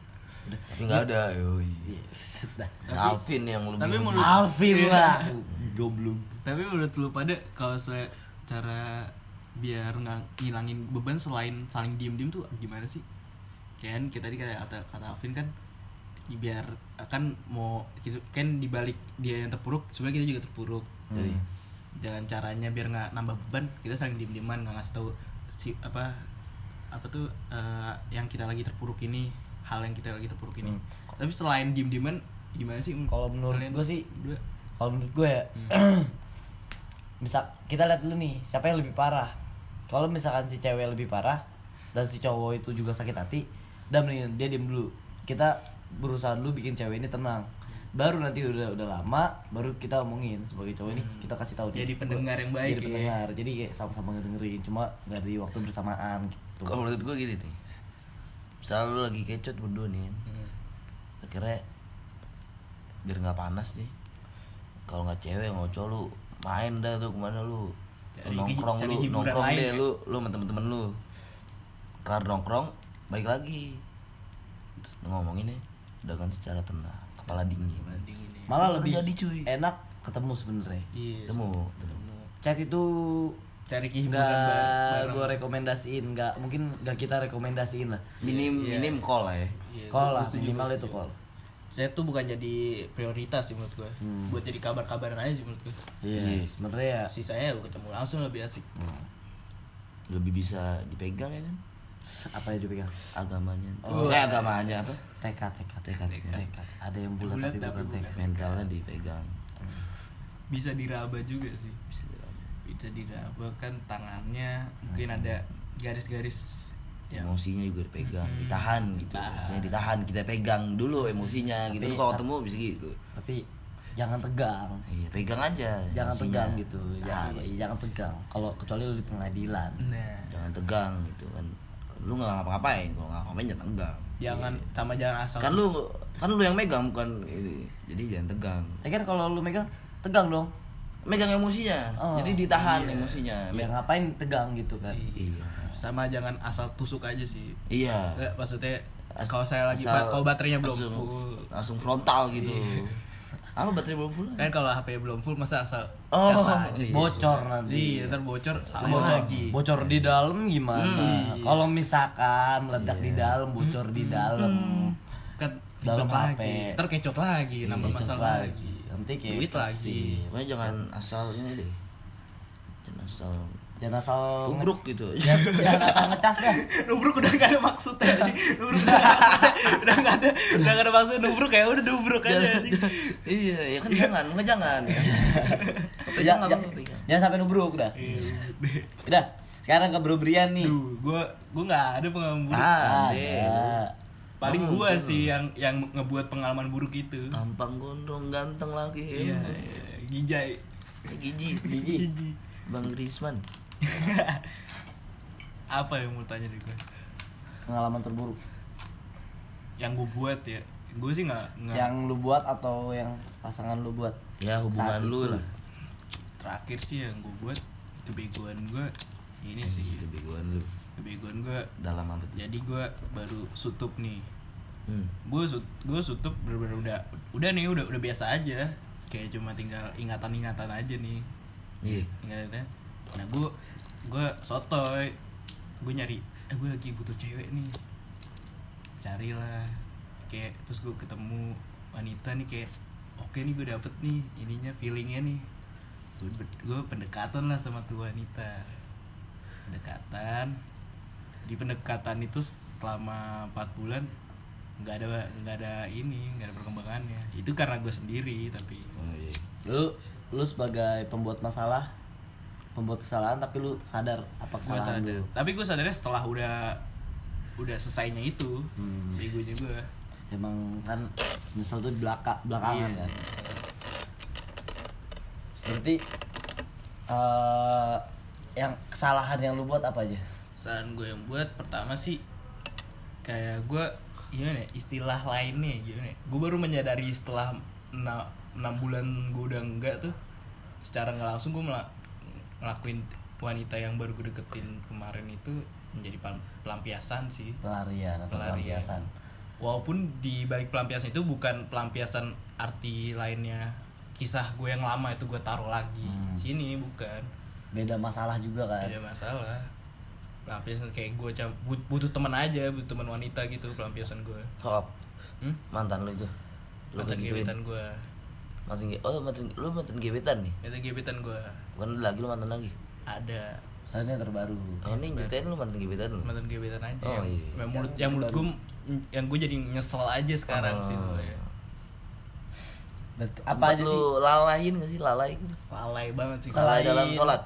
udah Tapi nggak ada. Yoi. yes, dah Alvin yang lebih. tapi menurut Alvin lah goblok tapi menurut lu pada kalau saya cara biar nggak ngilangin beban selain saling diem diem tuh gimana sih kan kita tadi kayak kata kata Alvin kan biar kan mau gitu. Kan dibalik dia yang terpuruk sebenarnya kita juga terpuruk. Yoi. jalan caranya biar nggak nambah beban kita saling diem dieman nggak ngasih tahu si apa apa tuh eh, yang kita lagi terpuruk ini hal yang kita lagi terpuruk ini. Tapi selain diem dieman gimana sih? Kalau menurut gua sih- kalau menurut gue ya bisa kita lihat dulu nih siapa yang lebih parah. Kalau misalkan si cewek lebih parah dan si cowok itu juga sakit hati dan mendingan dia diem dulu. Kita berusaha dulu bikin cewek ini tenang baru nanti udah udah lama baru kita omongin sebagai cowok ini kita kasih tahu nih. Jadi pendengar yang baik jadi ya. pendengar jadi kayak sama-sama ngedengerin cuma nggak di waktu bersamaan gitu Kalau menurut gue gini nih. Misalnya lu lagi kecot berdua nih. Hmm. Akhirnya biar nggak panas nih. Kalau nggak cewek nggak cowok lu main dah tuh ke mana lu. Cari- nongkrong cari lu, hiburan nongkrong deh ya. lu, lu sama temen-temen lu. Karena nongkrong baik lagi. Terus ngomongin nih dengan secara tenang, kepala dingin. Dingin ya. malah lebih jadi, cuy. enak ketemu sebenarnya Iya. Ketemu. ketemu. chat itu Cari nggak bareng. gue rekomendasiin nggak mungkin nggak kita rekomendasiin lah Minim Iya. minim call lah ya. Iya, call lah minimal itu call Saya tuh bukan jadi prioritas sih menurut gue. Hmm. Buat jadi kabar-kabaran aja sih menurut gue. iya Iya. sebenarnya ya Sisanya lu ketemu langsung lebih asik. Lebih bisa dipegang ya kan apa yang dipegang agamanya. Oh. eh agamanya apa? tekad tekad Tekad. tekad ada yang bulat Bulat tapi tapi bukan tekad Mentalnya dipegang. Bisa diraba juga sih. Bisa diraba. Bisa diraba kan tangannya mungkin ada garis-garis yang emosinya juga dipegang Mm-mm. ditahan gitu. Maksudnya ditahan kita pegang dulu emosinya gitu Tapi- kalau ketemu bisa gitu tapi jangan tegang iya pegang aja jangan emosinya. tegang gitu jangan, iya, jangan tegang kalau kecuali lu di pengadilan nah jangan tegang gitu kan lu nggak ngapa-ngapain kalau nggak ngapain jangan tegang. Jangan sama jangan asal. Kan lu kan lu yang megang bukan ini. Jadi jangan tegang. Ya kan kalau lu megang tegang dong. Megang emosinya. Oh, jadi ditahan iya. emosinya. Ya ngapain tegang gitu kan? Iya. Sama jangan asal tusuk aja sih. Iya. Nggak, maksudnya As- kalau saya lagi kalau baterainya belum langsung, full. langsung frontal gitu. Iya. Apa baterai belum full? kan kalau HP belum full masa asal Oh, aja. iya. bocor nanti iya ntar bocor sama bocor lagi bocor di dalam gimana kalau misalkan meledak di dalam bocor di dalam kan Dalam ribet HP. lagi ntar kecot lagi nambah Kecot masalah lagi lagi nanti kayak duit lagi sih jangan asal ini deh. Jangan asal jangan asal tubruk gitu. jangan, jangan asal ngecas dah nubruk udah gak ada maksudnya aja nubruk udah gak ada maksudnya. udah gak ada udah gak ada maksud nubruk kayak udah nubruk aja anjing. iya, ya kan jangan, enggak jangan. Ya, Pegang ya, apa pegang. jangan sampai nubruk dah udah sekarang ke Bro Brian nih Duh, gua gua nggak ada pengalaman buruk. Ah, deh. Paling gua betul. sih yang yang ngebuat pengalaman buruk itu. Tampang gondrong ganteng lagi. Iya, gijai. Gigi. Gigi. Bang Risman. Apa yang mau tanya nih gua? pengalaman terburuk Yang gua buat ya. Gua sih nggak nggak yang lu buat atau yang pasangan lu buat Ya hubungan Saat lu lah. terakhir sih yang gua buat kebegoan gua ini sih kebegoan lu. kebegoan gua Dalam apa tuh? jadi gua baru sutup nih Hmm. gue gue sutup bener-bener udah udah nih udah udah biasa aja kayak cuma tinggal ingatan-ingatan aja nih Iya. ingatannya nah gue gue sotoy. Gue nyari eh gue lagi butuh cewek nih. Carilah. Kayak terus gue ketemu wanita nih kayak oke nih gue dapet nih ininya feelingnya nih. Gue pendekatan lah sama tuh wanita. Pendekatan. Di pendekatan itu selama 4 bulan nggak ada nggak ada ini nggak ada perkembangannya. Itu karena gue sendiri tapi Oh iya. lu lu sebagai pembuat masalah pembuat kesalahan tapi lu sadar apa kesalahan sadar. lu. Tapi gue sadarnya setelah udah udah selesainya itu Hmm. begonya gue emang kan nyesel tuh di belakang belakangan Iya. kan. Berarti eh yang kesalahan yang lu buat apa aja? Saat gue yang buat pertama sih kayak gue gimana ya, istilah lainnya gimana ya, gue baru menyadari setelah enam, bulan gue udah enggak tuh secara nggak langsung gue mela- ngelakuin wanita yang baru gue deketin kemarin itu menjadi pel- pelampiasan sih pelarian atau Pelarian. pelampiasan walaupun di balik pelampiasan itu bukan pelampiasan arti lainnya kisah gue yang lama itu gue taruh lagi Hmm. sini bukan beda masalah juga kan ada masalah pelampiasan kayak gue butuh teman aja butuh teman wanita gitu pelampiasan gue Sokap. hmm? Mantan lu itu. Lu mantan gebetan gue Mantan Oh, mantan lu mantan gebetan nih. mantan gebetan gue Bukan lu lagi lu mantan lagi. ada soalnya yang terbaru Oh, ini ceritain lu mantan gebetan lu. mantan gebetan aja Oh, yang, iya. yang menurut Yang yang menurut gue yang gue jadi nyesel aja sekarang sih Oh. sebenarnya Berarti apa aja lu sih lalain gak sih lalai? lalai banget sih Lalai dalam sholat.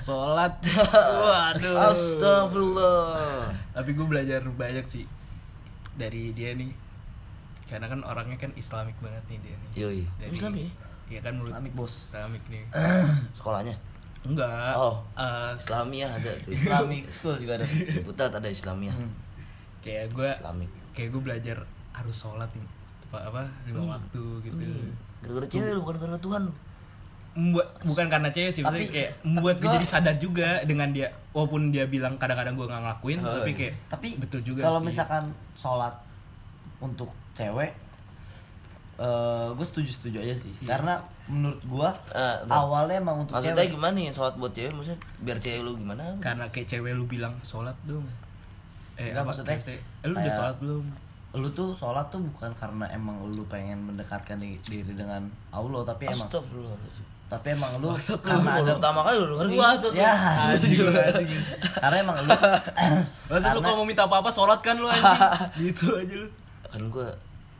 sholat waduh Astagfirullah. tapi gue belajar banyak sih dari dia nih karena kan orangnya kan islamik banget nih dia nih Yoi. Dari- Islam ya? Iya kan menurut Islamik, bos. Islamik nih Sekolahnya. enggak Oh. eh, Islamiyah ada tuh. Islamic school juga ada Ciputat ada Islamiyah. Hmm. kayak gue Islamik. kayak gue belajar harus sholat nih apa apa lima waktu gitu Hmm. Gara-gara cewek lu bukan gara-gara Tuhan. membuat bukan karena cewek sih maksudnya Tapi- kayak membuat gue jadi sadar juga dengan dia walaupun dia bilang kadang-kadang gue nggak ngelakuin Oh, tapi kayak tapi betul juga kalau sih. misalkan sholat untuk cewek eh gue setuju setuju aja sih Iya. karena menurut gue Eh, bentar. awalnya emang untuk Maksudnya cewek gimana nih sholat buat cewek maksudnya biar cewek lu gimana? karena kayak cewek lu bilang sholat dong eh Enggak, apa maksudnya eh, lu udah sholat belum lu tuh sholat tuh bukan karena emang lu pengen mendekatkan di- diri dengan Allah tapi emang tapi emang lu Maksud lu karena baru ada pertama kali lu denger gitu. ya Anjing, anjing. karena emang lu Maksud lu Karena- kalau mau minta apa-apa sholat kan lu anjing gitu aja lu Kan gua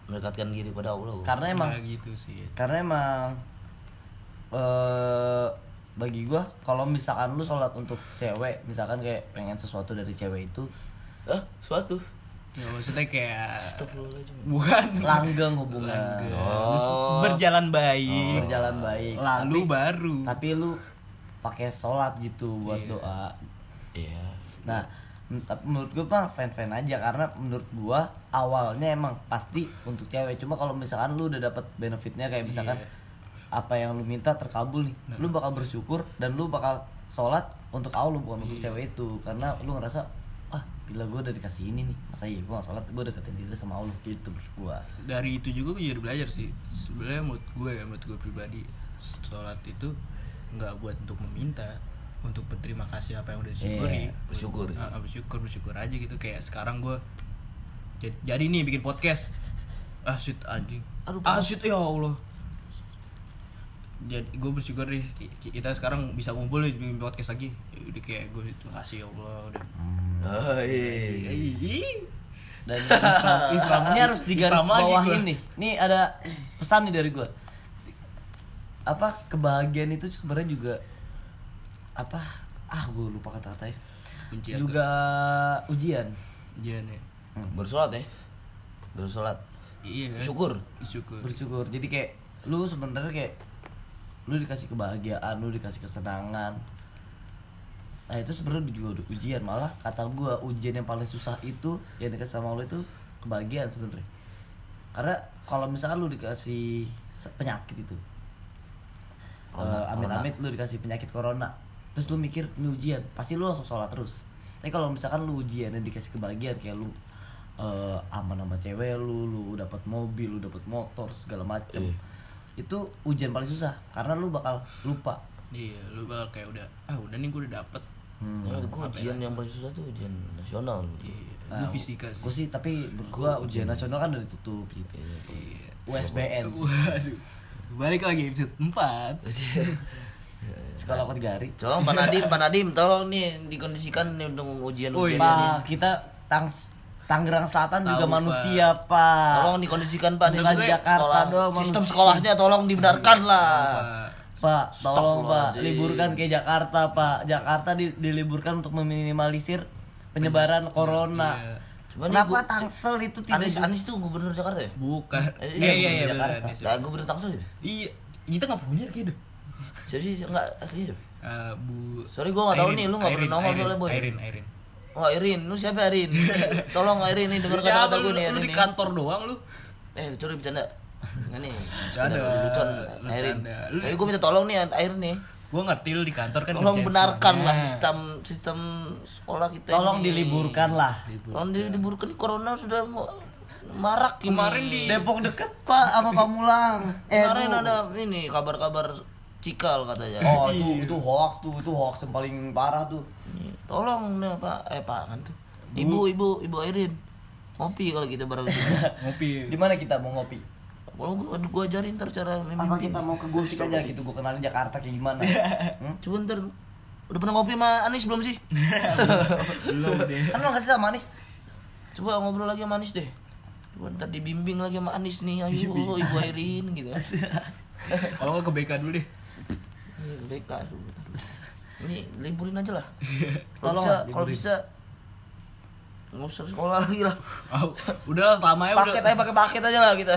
mendekatkan diri pada Allah. karena emang Nah, gitu sih karena emang eh bagi gua kalau misalkan lu sholat untuk cewek misalkan kayak pengen sesuatu dari cewek itu Ah, suatu. ya, maksudnya kayak bukan langgeng hubungan Langgeng. Oh. Terus berjalan baik berjalan baik lalu baru tapi lu pakai sholat gitu buat Iya. doa Iya. nah tapi menurut gue mah fan fan aja. Karena menurut gua awalnya emang pasti untuk cewek. Cuma kalau misalkan lu udah dapat benefitnya kayak misalkan Iya. apa yang lu minta terkabul nih. Lu bakal bersyukur dan lu bakal sholat untuk Allah bukan untuk cewek itu. Karena lu ngerasa ah gila gue udah dikasih ini nih. Masa iya gue gak sholat? Gue deketin diri sama Allah. Gitu menurut gue dari itu juga gue jadi belajar sih. Sebenarnya menurut gue ya menurut gue pribadi sholat itu nggak buat untuk meminta untuk berterima kasih apa yang udah disyukuri. Iya, bersyukur. Ah, ah, bersyukur bersyukur aja gitu. Kayak sekarang gue jadi, jadi nih bikin podcast. Ah shit anjing. Ah shit ya allah. Jadi gue bersyukur ki- kita sekarang bisa ngumpul nih bikin podcast lagi. Ya udah kayak gue terima kasih ya allah udah. Oh, iya. Ih. dan Islam, Islam ini harus digaris Islam bawahin nih nih ada pesan nih dari gue apa kebahagiaan itu sebenarnya juga apa? Ah gue lupa kata-katanya Kuncian juga ujian. Jangan ya. Bersolat ya. Bersolat. iya kan? Syukur. syukur. Bersyukur. Jadi kayak lu sebenarnya kayak lu dikasih kebahagiaan lu dikasih kesenangan. Nah itu sebenarnya juga udah ujian. Malah kata gua ujian yang paling susah itu yang dikasih sama Allah itu kebahagiaan sebenarnya. Karena kalau misalkan lu dikasih penyakit itu eh, amit-amit lu dikasih penyakit corona terus lu mikir ini ujian pasti lu langsung sholat terus tapi kalau misalkan lu ujian dan dikasih kebahagiaan kayak lu eh, aman sama cewek lu lu dapat mobil lu dapat motor segala macem Iya. itu ujian paling susah karena lu bakal lupa iya lu bakal kayak udah ah udah nih gue udah dapet Hmm. Ya, gua ujian yang paling susah tuh ujian nasional. iya Nah, lu fisika sih Gue sih tapi gua ujian nasional kan udah ditutup gitu. Iya. USBN. Waduh. Balik lagi episode 4 Sekolah aku tiga hari. Tolong Pak Nadim, Pak Nadim, tolong nih dikondisikan nih untuk ujian ujian iya. ini. Pak, kita Tangs Tangerang Selatan juga Tahu, Pak. manusia, Pak. Tolong dikondisikan Pak Bukan sekolah- Jakarta doang Sistem manusia. sekolahnya tolong dibenarkan lah. Pak, tolong Pak, liburkan ke Jakarta, Pak. Jakarta di- diliburkan untuk meminimalisir penyebaran corona. Iya. Cuman Kenapa gua- Tangsel itu tidak Anis di- Anis tuh gubernur Jakarta ya? Bukan Eh, Iya iya, iya iya Jakarta. Lah gubernur Tangsel ya? Iya Kita gak punya gitu Jadi enggak asli ya? Eh, Bu Sorry, gua nggak tahu Airin, nih, lu nggak Airin, pernah nongol Airin, soalnya, Boy. Airin Airin Oh Irin, lu siapa Irin? Tolong Irin nih denger Siapa kata-kata lu, gue nih lu Irin di nih. kantor doang lu Eh, curi bercanda. Enggak nih. Bercanda, Lucuan Irin. bercanda. Lu- Tapi gue minta tolong nih Irin nih. Gue ngerti lu di kantor kan Tolong benarkan semuanya. lah sistem sistem sekolah kita Tolong ini. diliburkan lah. Tolong diliburkan corona sudah mau marak ini. Kemarin di- Depok deket, Pak, sama Pamulang. Eh, Kemarin ada ini kabar-kabar cikal katanya. Oh, itu itu hoax tuh, itu hoax yang paling parah tuh. Ini, Tolong nih Pak, eh Pak kan tuh. Ibu, ibu, ibu Irin. Ngopi kalau gitu bareng Ngopi Di mana kita mau ngopi? Kalau gua, gua ajarin ntar cara Apa kita mau ke Gusik aja gitu, gua kenalin Jakarta kayak gimana? Hmm? Coba ntar udah pernah ngopi sama Anis belum sih? Belum deh Kan lo nggak sih sama Anis? Coba ngobrol lagi sama Anis deh. Coba ntar dibimbing lagi sama Anis nih, ayo Ibu Airin gitu. Kalau nggak ke BK dulu deh Ini BK. Ini liburin aja lah. Tolong Kalau bisa, kalau bisa nggak usah sekolah lagi lah. Oh, Udah selama ya udah Paket aja pakai paket aja lah kita.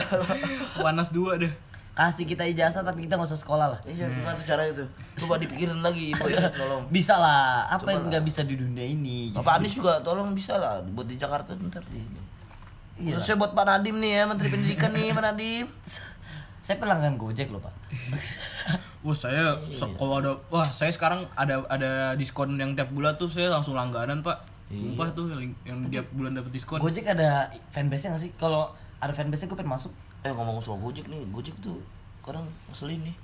Panas dua deh Kasih kita ijazah tapi kita nggak usah sekolah lah. Iya, gimana tuh cara itu? Coba dipikirin lagi, Ibu Airin tolong. Bisa lah, apa Coba yang nggak bisa di dunia ini? Bapak Anies juga tolong bisa lah buat di Jakarta ntar di. Iya. Khususnya buat Pak Nadim nih ya, Menteri Pendidikan nih Pak Nadim. Saya pelanggan Gojek loh pak. Wah saya se- kalau ada wah saya sekarang ada ada diskon yang tiap bulan tuh saya langsung langganan pak. Sumpah tuh yang, yang tiap bulan dapat diskon. Gojek ada fanbase nya nggak sih? Kalau ada fanbase nya gue pengen masuk. Eh ngomong soal Gojek nih, Gojek tuh kadang ngeselin nih.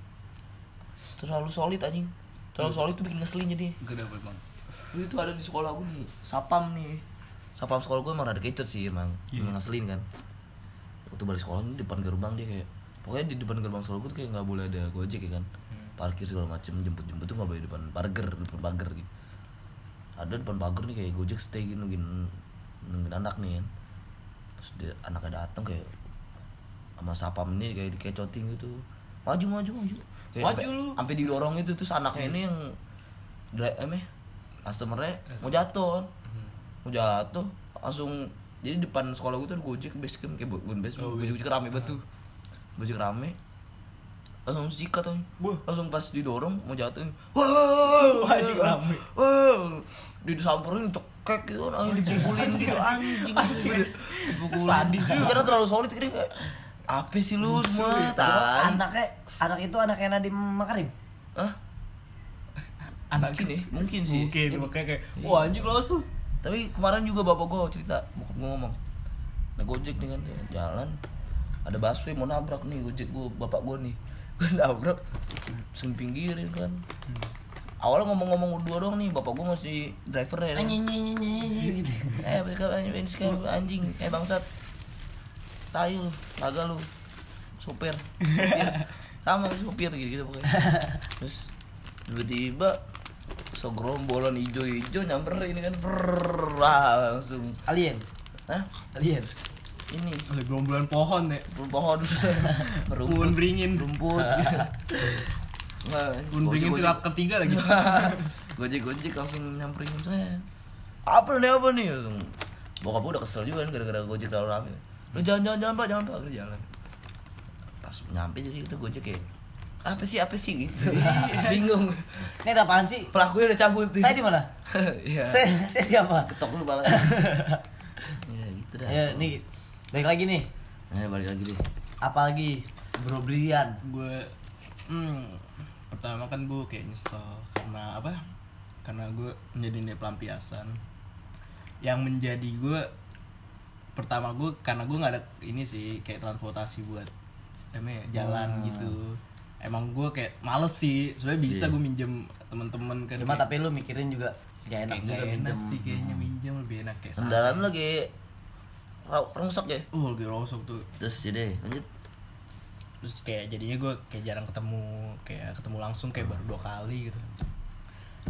Terlalu solid anjing. Terlalu solid tuh bikin ngeselin jadi. Gak dapet bang. Itu ada di sekolah gue nih, sapam nih. Sapam sekolah gue emang ada kecut sih emang. Emang ngeselin kan. Waktu balik sekolah nih depan gerbang dia kayak pokoknya di depan gerbang sekolah gue tuh kayak nggak boleh ada Gojek ya kan. Parkir segala macem jemput-jemput tuh nggak boleh di depan pagar, depan pagar gitu. Ada depan pagar nih kayak Gojek stay gitu nungguin nungguin anak nih kan. Terus dia anaknya datang kayak sama sapam ini kayak dikecotin gitu. Maju maju maju. Kayak Maju sampai- lu. Sampai didorong itu terus anaknya ini yang dri- eh, meh, customernya mau jatuh kan. Mau jatuh langsung jadi depan sekolah gue tuh ada Gojek base camp kayak bukan base camp, Gojek rame banget tuh. Gojek rame. Langsung sikat tuh langsung pas didorong mau jatuh wah Anjing rame. wah. Disamperin cekek gitu anjing dipukulin gitu anjing. Sadis juga. karena terlalu solid kira kayak apa sih lu semua? Tai Anaknya, anak itu anaknya Nadiem Makarim. Hah? Anak mungkin mungkin sih. Mungkin makanya kayak wah anjing tuh. tapi kemarin juga bapak gue cerita bokap gue ngomong nah gojek kan dia jalan ada busway mau nabrak nih gojek gue bapak gue nih. Gue nabrak langsung pinggirin kan awalnya ngomong-ngomong berdua doang nih bapak gue masih driver ya kan? gitu. eh anjing anjing, anjing. Eh bangsat. Tayu lu kagak lu. Supir supir sama lu supir gitu, gitu pokoknya. Terus tiba-tiba segerombolan hijau-hijau nyamper ini kan. Brrrr, ah, langsung. Alien. Hah? Alien. Ini. Ada gerombolan pohon ya. pohon. Pohon beringin. rumput. Pohon beringin gojek- sila ketiga lagi. gojek gojek langsung nyamperin saya. Apa nih apa nih? Bokap gue udah kesel juga kan gara-gara gojek terlalu rame. Lu jangan jangan jangan pak jangan pak. Akhirnya jalan. Pas nyampe jadi itu gojek kayak apa sih apa sih? Gitu. Bingung. Ini ada apaan sih? pelakunya udah cabut. Saya di mana? iya. Saya, saya siapa? ketok lu balanya ya gitu dah. Ya, nih. Baik lagi nih. Nah, balik lagi deh Apa lagi? Bro Brian. gue hmm, pertama kan gue kayak nyesel karena apa karena gue menjadi pelampiasan yang menjadi gue pertama gue karena gue nggak ada ini sih kayak transportasi buat emang jalan Hmm. gitu emang gue kayak males sih sebenarnya bisa Iya. gue minjem teman-teman kan Cuma kayak- tapi lu mikirin juga gak enak kayak juga nggak enak minjem. sih kayaknya minjem lebih enak kayak kendaraan lu lagi rungsek ya? Uh lagi rosok tuh. Terus jadi lanjut. Terus kayak jadinya gue kayak jarang ketemu kayak ketemu langsung kayak baru dua kali gitu.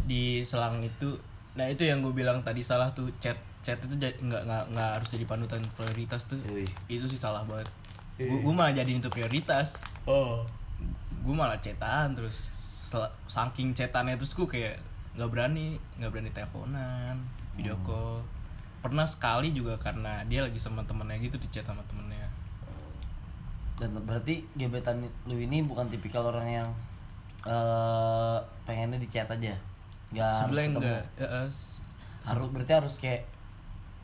Di selang itu nah itu yang gue bilang tadi salah tuh chat chat itu nggak nggak nggak harus jadi panutan prioritas tuh. Wih. itu sih salah banget. Gue gue malah jadiin itu prioritas. Oh. Gue malah cetan terus saking cetannya terus gue kayak nggak berani nggak berani teleponan video call pernah sekali juga karena dia lagi sama temennya gitu di chat sama temennya Dan berarti gebetan lu ini bukan tipikal orang yang eh pengennya di chat aja. Gak harus ketemu. enggak ya, s- Harus berarti harus kayak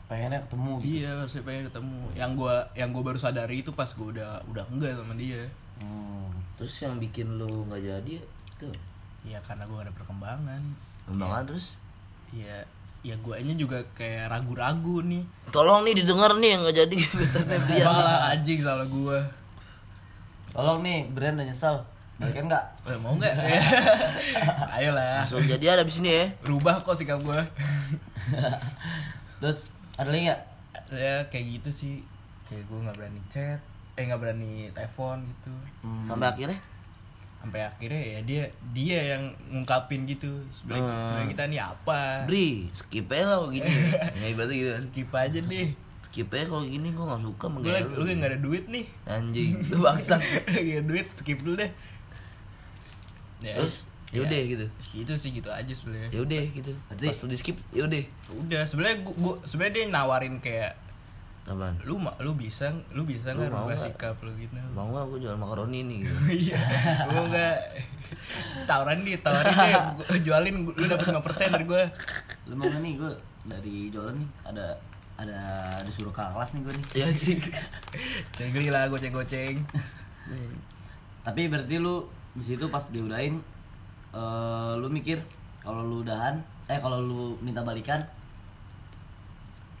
pengennya ketemu gitu. Iya harusnya pengen ketemu. Yang gua yang gua baru sadari itu pas gua udah udah enggak sama dia. Hmm. terus yang bikin lu nggak jadi itu Ya karena gua gak ada perkembangan. kembangan terus Ya ya guanya juga kayak ragu-ragu nih. tolong nih didengar nih yang nggak jadi gebetannya Brian Malah anjing salah gua. Tolong nih, Brian udah nyesel. Balikan nggak? Eh, mau nggak? Ayolah. langsung jadi ada di sini ya Rubah kok sikap gua. Terus ada lagi nggak? ya kayak gitu sih. Kayak gua nggak berani chat, eh nggak berani telepon gitu. Hmm. sampai akhirnya Sampai akhirnya ya dia dia yang ngungkapin gitu. Sebenarnya Hmm. sebenarnya kita nih apa? Bri skip aja lah gini ya ibaratnya gitu kan Skip aja deh. skip aja kalau gini gue nggak suka Gue lagi, lu. gak ada duit nih anjing lu bangsat Lagi ada duit skip dulu deh ya, terus yaudah gitu Gitu sih gitu aja sebenarnya yaudah gitu Berarti- pas lu di skip yaudah Udah sebenarnya gua, gua sebenarnya dia nawarin kayak apaan? Lu lu bisa lu bisa Lu nggak rubah nggak? sikap lu gitu. Mau nggak gue jual makaroni nih gitu? Iya gua nggak. Tawaran dia tawarin deh gua jualin lu dapet 5% dari gua. Lu mau nih gue dari jualan nih ada ada disuruh ke kelas nih gue nih. ya sih. Cengli lah goceng goceng Tapi berarti lu di situ pas diudahin eh lu mikir kalau lu udahan eh kalau lu minta balikan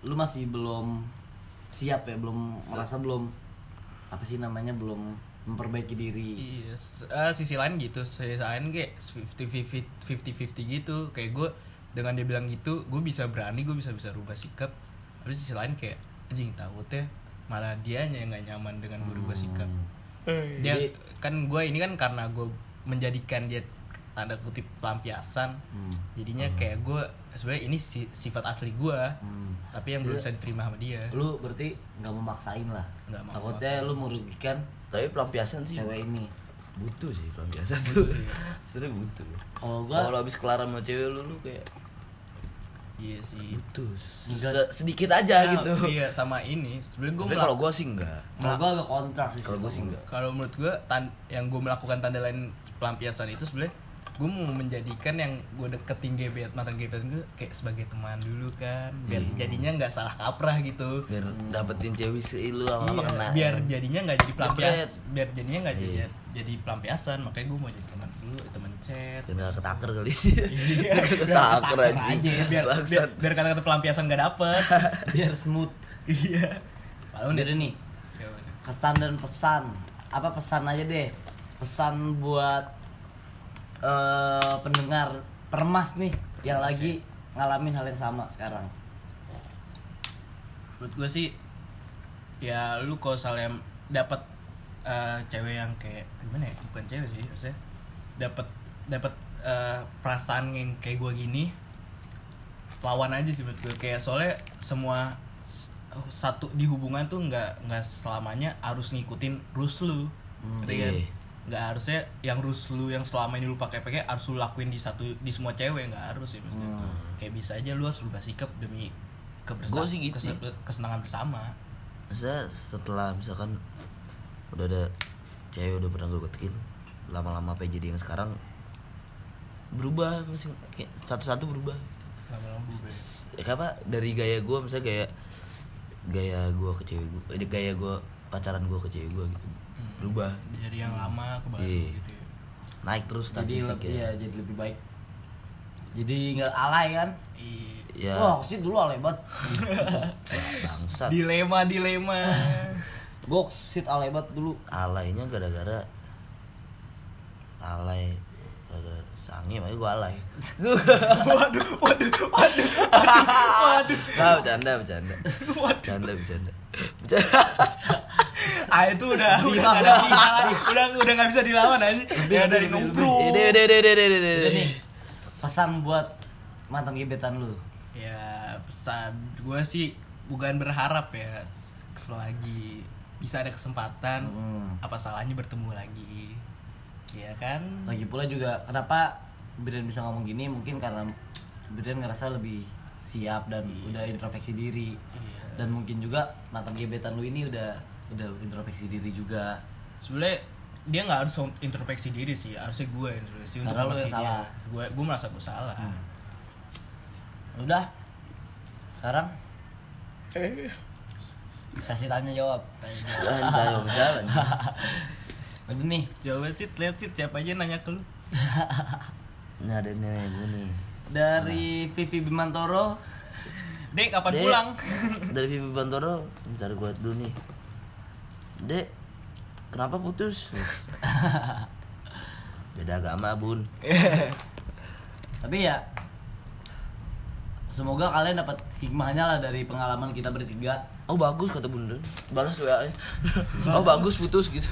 lu masih belum siap ya belum merasa belum apa sih namanya belum memperbaiki diri Iya, eh, sisi lain gitu, sisi lain kayak 50-50 50-50 gitu. Kayak gue dengan dia bilang gitu, gue bisa berani, gue bisa bisa rubah sikap. Tapi sisi lain kayak anjing takutnya malah dianya yang nggak nyaman dengan gue rubah sikap. Dia kan gue ini kan karena gue menjadikan dia tanda kutip pelampiasan. Hmm. Jadinya kayak gue sebenarnya ini si- sifat asli gue, Hmm. tapi yang belum bisa diterima sama dia. lu berarti nggak memaksain lah. Nggak mau takutnya lu merugikan tapi pelampiasan sih. Cewek ini. Butuh sih pelampiasan tuh. sebenarnya butuh. Kalau gua kalau habis kelar sama cewek lu lu kayak Iya sih. butuh. Se- sedikit aja Nah, gitu. Iya sama ini. Sebenarnya gue kalau gua sih enggak. Kalau gua agak kontrak sih kalau gua sih enggak. Kalau menurut gue yang gue melakukan tanda lain pelampiasan itu sebenarnya gue mau menjadikan yang gue deketin gebet mantan gebetan gue kayak sebagai teman dulu kan. Biar Iya. jadinya nggak salah kaprah gitu. Biar dapetin cewek si lu sama Iya, kena. biar jadinya nggak jadi pelampias. Jepret. biar jadinya nggak jadi Iya. jadi pelampiasan. Makanya gue mau jadi teman dulu teman chat. Biar gak ketaker kali. Iya, ketaker biar aja aja biar biar, biar kata-kata pelampiasan gak dapet. Biar smooth. Iya. Lalu Jadi nih? Kesan dan pesan. Apa pesan aja deh? Pesan buat eh, pendengar permas nih yang lagi ngalamin hal yang sama sekarang. Menurut gue sih ya lu kalau misalnya dapat eh, cewek yang kayak gimana ya? Bukan cewek sih maksudnya dapat dapat eh, perasaan yang kayak gue gini lawan aja sih menurut gue kayak soalnya semua satu di hubungan tuh nggak nggak selamanya harus ngikutin rules lu. Kan? Nggak harusnya yang rules lu yang selama ini lu pakai pakai harus lu lakuin di satu di semua cewek nggak harus sih maksudnya. Kayak bisa aja lu harus berubah sikap demi kebersa- Gua sih gitu. kese- kesenangan bersama. Maksudnya setelah misalkan udah ada cewek udah pernah gue deketin lama-lama apa jadi yang sekarang berubah masing satu-satu berubah lama-lama berubah. S- ya apa? Dari gaya gue misalnya gaya gaya gue ke cewek gue eh, gaya gue pacaran gue ke cewek gue gitu berubah. Dari yang lama ke baru Iya. gitu ya. naik terus jadi lebih statistiknya ya. jadi lebih baik. Jadi nggak alay kan? Iya. ya wah sih dulu alay banget. Bangsat. Dilema dilema gue sit alay banget dulu. Alaynya gara-gara alay sange makanya gue alay. Waduh waduh waduh waduh. Nah, bercanda, bercanda. Bercanda, bercanda. Ah itu udah udah ada udah udah nggak bisa dilawan aja ya dari numpru Ide, ide, ide, ide, ide, ide. Udah nih pesan buat mantan gebetan lu. Ya pesan gue sih bukan berharap ya selagi bisa ada kesempatan Hmm. apa salahnya bertemu lagi? Ya kan? Lagi pula juga kenapa Brian bisa ngomong gini? Mungkin karena Brian ngerasa lebih siap dan udah introspeksi diri. Iya. dan mungkin juga mantan gebetan lu ini udah udah introspeksi diri juga. Sebenarnya dia nggak harus introspeksi diri sih harusnya gue yang introspeksi untuk Karena lu yang salah. gue gue merasa gue salah. Udah. Sekarang? Tanya jawab. Jangan tanya bisa anjing. udah nih. Jawab sih lihat sih siapa aja nanya ke lu. Ini ada nenek gue nih. dari Vivi Bimantoro. Dek kapan Dek. pulang? Dari Vivi Bantoro, bentar gue dulu nih. Dek, kenapa putus? Beda agama, Bun. tapi ya semoga kalian dapat hikmahnya lah dari pengalaman kita bertiga Oh bagus kata Bunda. Balas WA. Oh bagus putus gitu.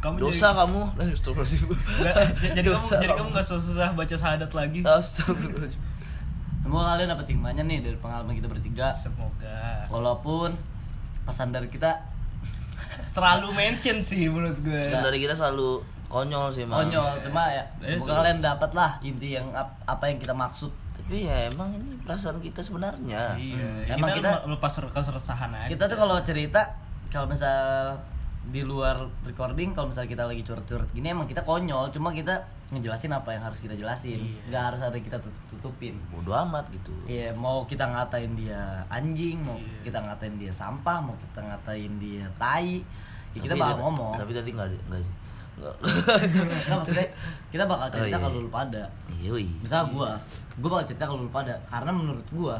kamu Dosa kamu. Eh, Astagfirullahaladzim. jadi, jadi kamu Dosa jadi kamu. kamu nggak susah baca syahadat lagi Astagfirullahaladzim. semoga kalian dapat hikmahnya nih dari pengalaman kita bertiga semoga walaupun pesan dari kita selalu mention sih menurut gue Pesan dari kita selalu konyol sih, Mang. konyol cuma ya Eh, semoga kalian dapat lah inti yang ap- apa yang kita maksud Tapi ya emang ini perasaan kita sebenarnya. iya Hmm. kita, Emang kita- lepas keresahan aja kita tuh kalau cerita kalau misal di luar recording kalau misal kita lagi curhat-curhat gini emang kita konyol cuma kita ngejelasin apa yang harus kita jelasin Iya. nggak harus ada yang kita tutup tutupin Bodoh amat gitu. Iya, mau kita ngatain dia anjing, mau Iya. kita ngatain dia sampah, mau kita ngatain dia tai, ya kita bakal tadi- ngomong. Tapi tadi enggak enggak sih. Enggak. Nggak, maksudnya kita bakal cerita Oh, iya. kalau lu pada. Yoi. Misal gua, gua bakal cerita kalau lu pada karena menurut gua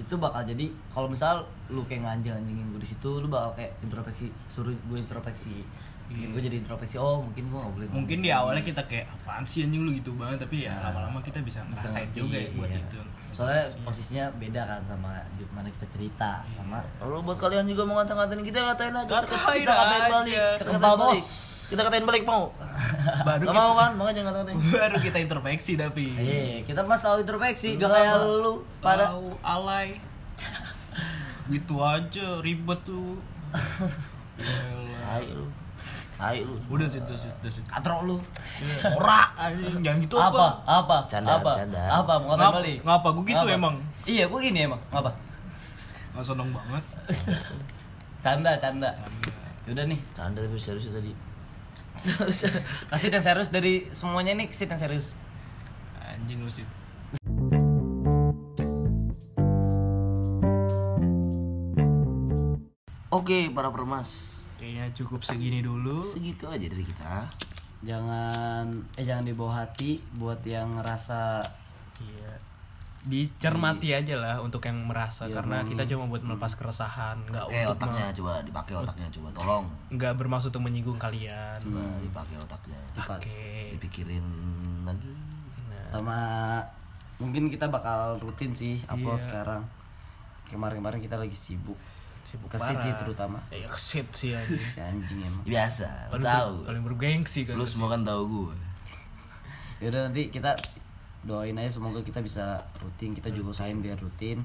itu bakal jadi kalau misal lu kayak nganjing-anjingin gue di situ lu bakal kayak introspeksi suruh gue introspeksi bikin gue jadi introspeksi oh mungkin gua nggak boleh mungkin di awalnya kita kayak apaan sih anjing lu gitu banget tapi ya lama-lama kita bisa Bisa ngerasain ngerti, juga ya buat iya. itu soalnya posisinya beda kan sama mana kita cerita sama Kalau buat kalian juga mau ngata-ngatain kita ngatain aja. Kita- Ngatain balik. Kita bos. Kita katain balik mau. baru Gak kita, mau kan? Makanya jangan ngatain. baru kita introspeksi tapi Iya, kita mas tahu introspeksi, gak kayak lu pada Tahu alay gitu aja ribet tuh. Hai lu. Hai lu. udah sih udah sih udah sih katro lu. ora anjing jangan gitu apa? Apa? Canda, apa? canda. Apa? Mau ngatain Ngap- balik? ngapa? Gua gitu emang. Iya, gua gini emang. Ngapa? nggak seneng banget Canda, canda. Yaudah nih, Canda tapi serius tadi. Kasih yang serius dari semuanya nih, kasih yang serius. anjing lu sih Oke, para permas. kayaknya cukup segini dulu Segitu aja dari kita. Jangan eh jangan dibawa hati buat yang ngerasa iya dicermati aja lah untuk yang merasa Iya, karena emang. kita cuma buat melepas keresahan nggak Oke, untuk otaknya coba dipakai otaknya coba tolong. nggak bermaksud untuk menyinggung kalian Coba dipakai otaknya. oke Dipikirin lagi. Nah, sama mungkin kita bakal rutin sih upload Iya. sekarang. Kemarin-kemarin kita lagi sibuk. sibuk Kesit sih terutama. ya kesit sih anjing Ya, anjing emang. Biasa, paling, tahu. paling bergengsi kan Lu semua kan tahu gue. Yaudah nanti kita doain aja semoga kita bisa rutin kita juga usahain biar rutin.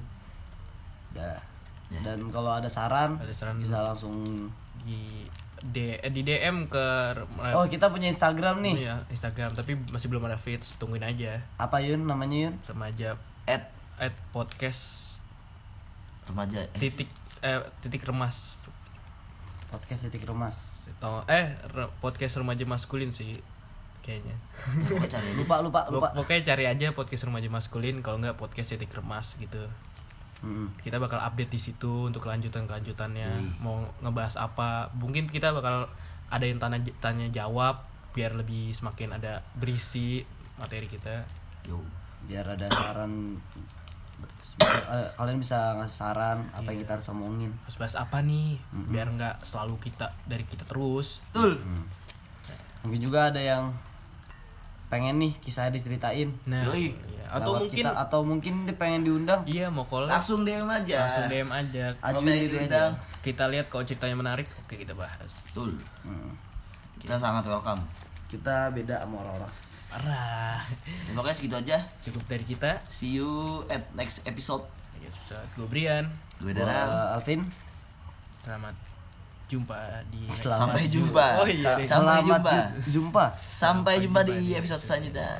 Dah dan kalau ada saran, Ada saran bisa langsung di D, eh, di DM ke oh kita punya Instagram nih. Ya Instagram tapi masih belum ada feeds tungguin aja. Apa Yun namanya Yun? Remaja. At at podcast remaja eh, titik eh titik remas. Podcast titik remas. Oh, eh re- podcast remaja maskulin sih kayaknya. Coba cari lupa lupa lupa. pokoknya cari aja podcast remaja maskulin kalau nggak podcast titik remas gitu. Mm-mm. kita bakal update di situ untuk kelanjutan kelanjutannya mau ngebahas apa mungkin kita bakal ada yang tanya tanya jawab biar lebih semakin ada berisi materi kita. Yo. biar ada saran. Eh, kalian bisa ngasih saran apa yang kita harus omongin. Harus bahas apa nih? Biar nggak selalu kita dari kita terus. Betul. mungkin juga ada yang pengen nih kisah diceritain nah Yoi. iya. atau Lewat mungkin kita, atau mungkin dia pengen diundang iya mau collab Langsung DM aja. langsung DM aja ajuin diri diundang. aja kita lihat kalau ceritanya menarik oke kita bahas Betul. Hmm. Kita sangat welcome. kita beda sama orang-orang parah Ya, Pokoknya segitu aja. cukup dari kita See you at next episode. gue Brian Gue Gua, Dara. Alvin selamat jumpa di sampai jumpa. jumpa. Oh iya. Deh. Iya. Sampai Selamat jumpa. jumpa. Sampai, sampai jumpa, jumpa di episode selanjutnya.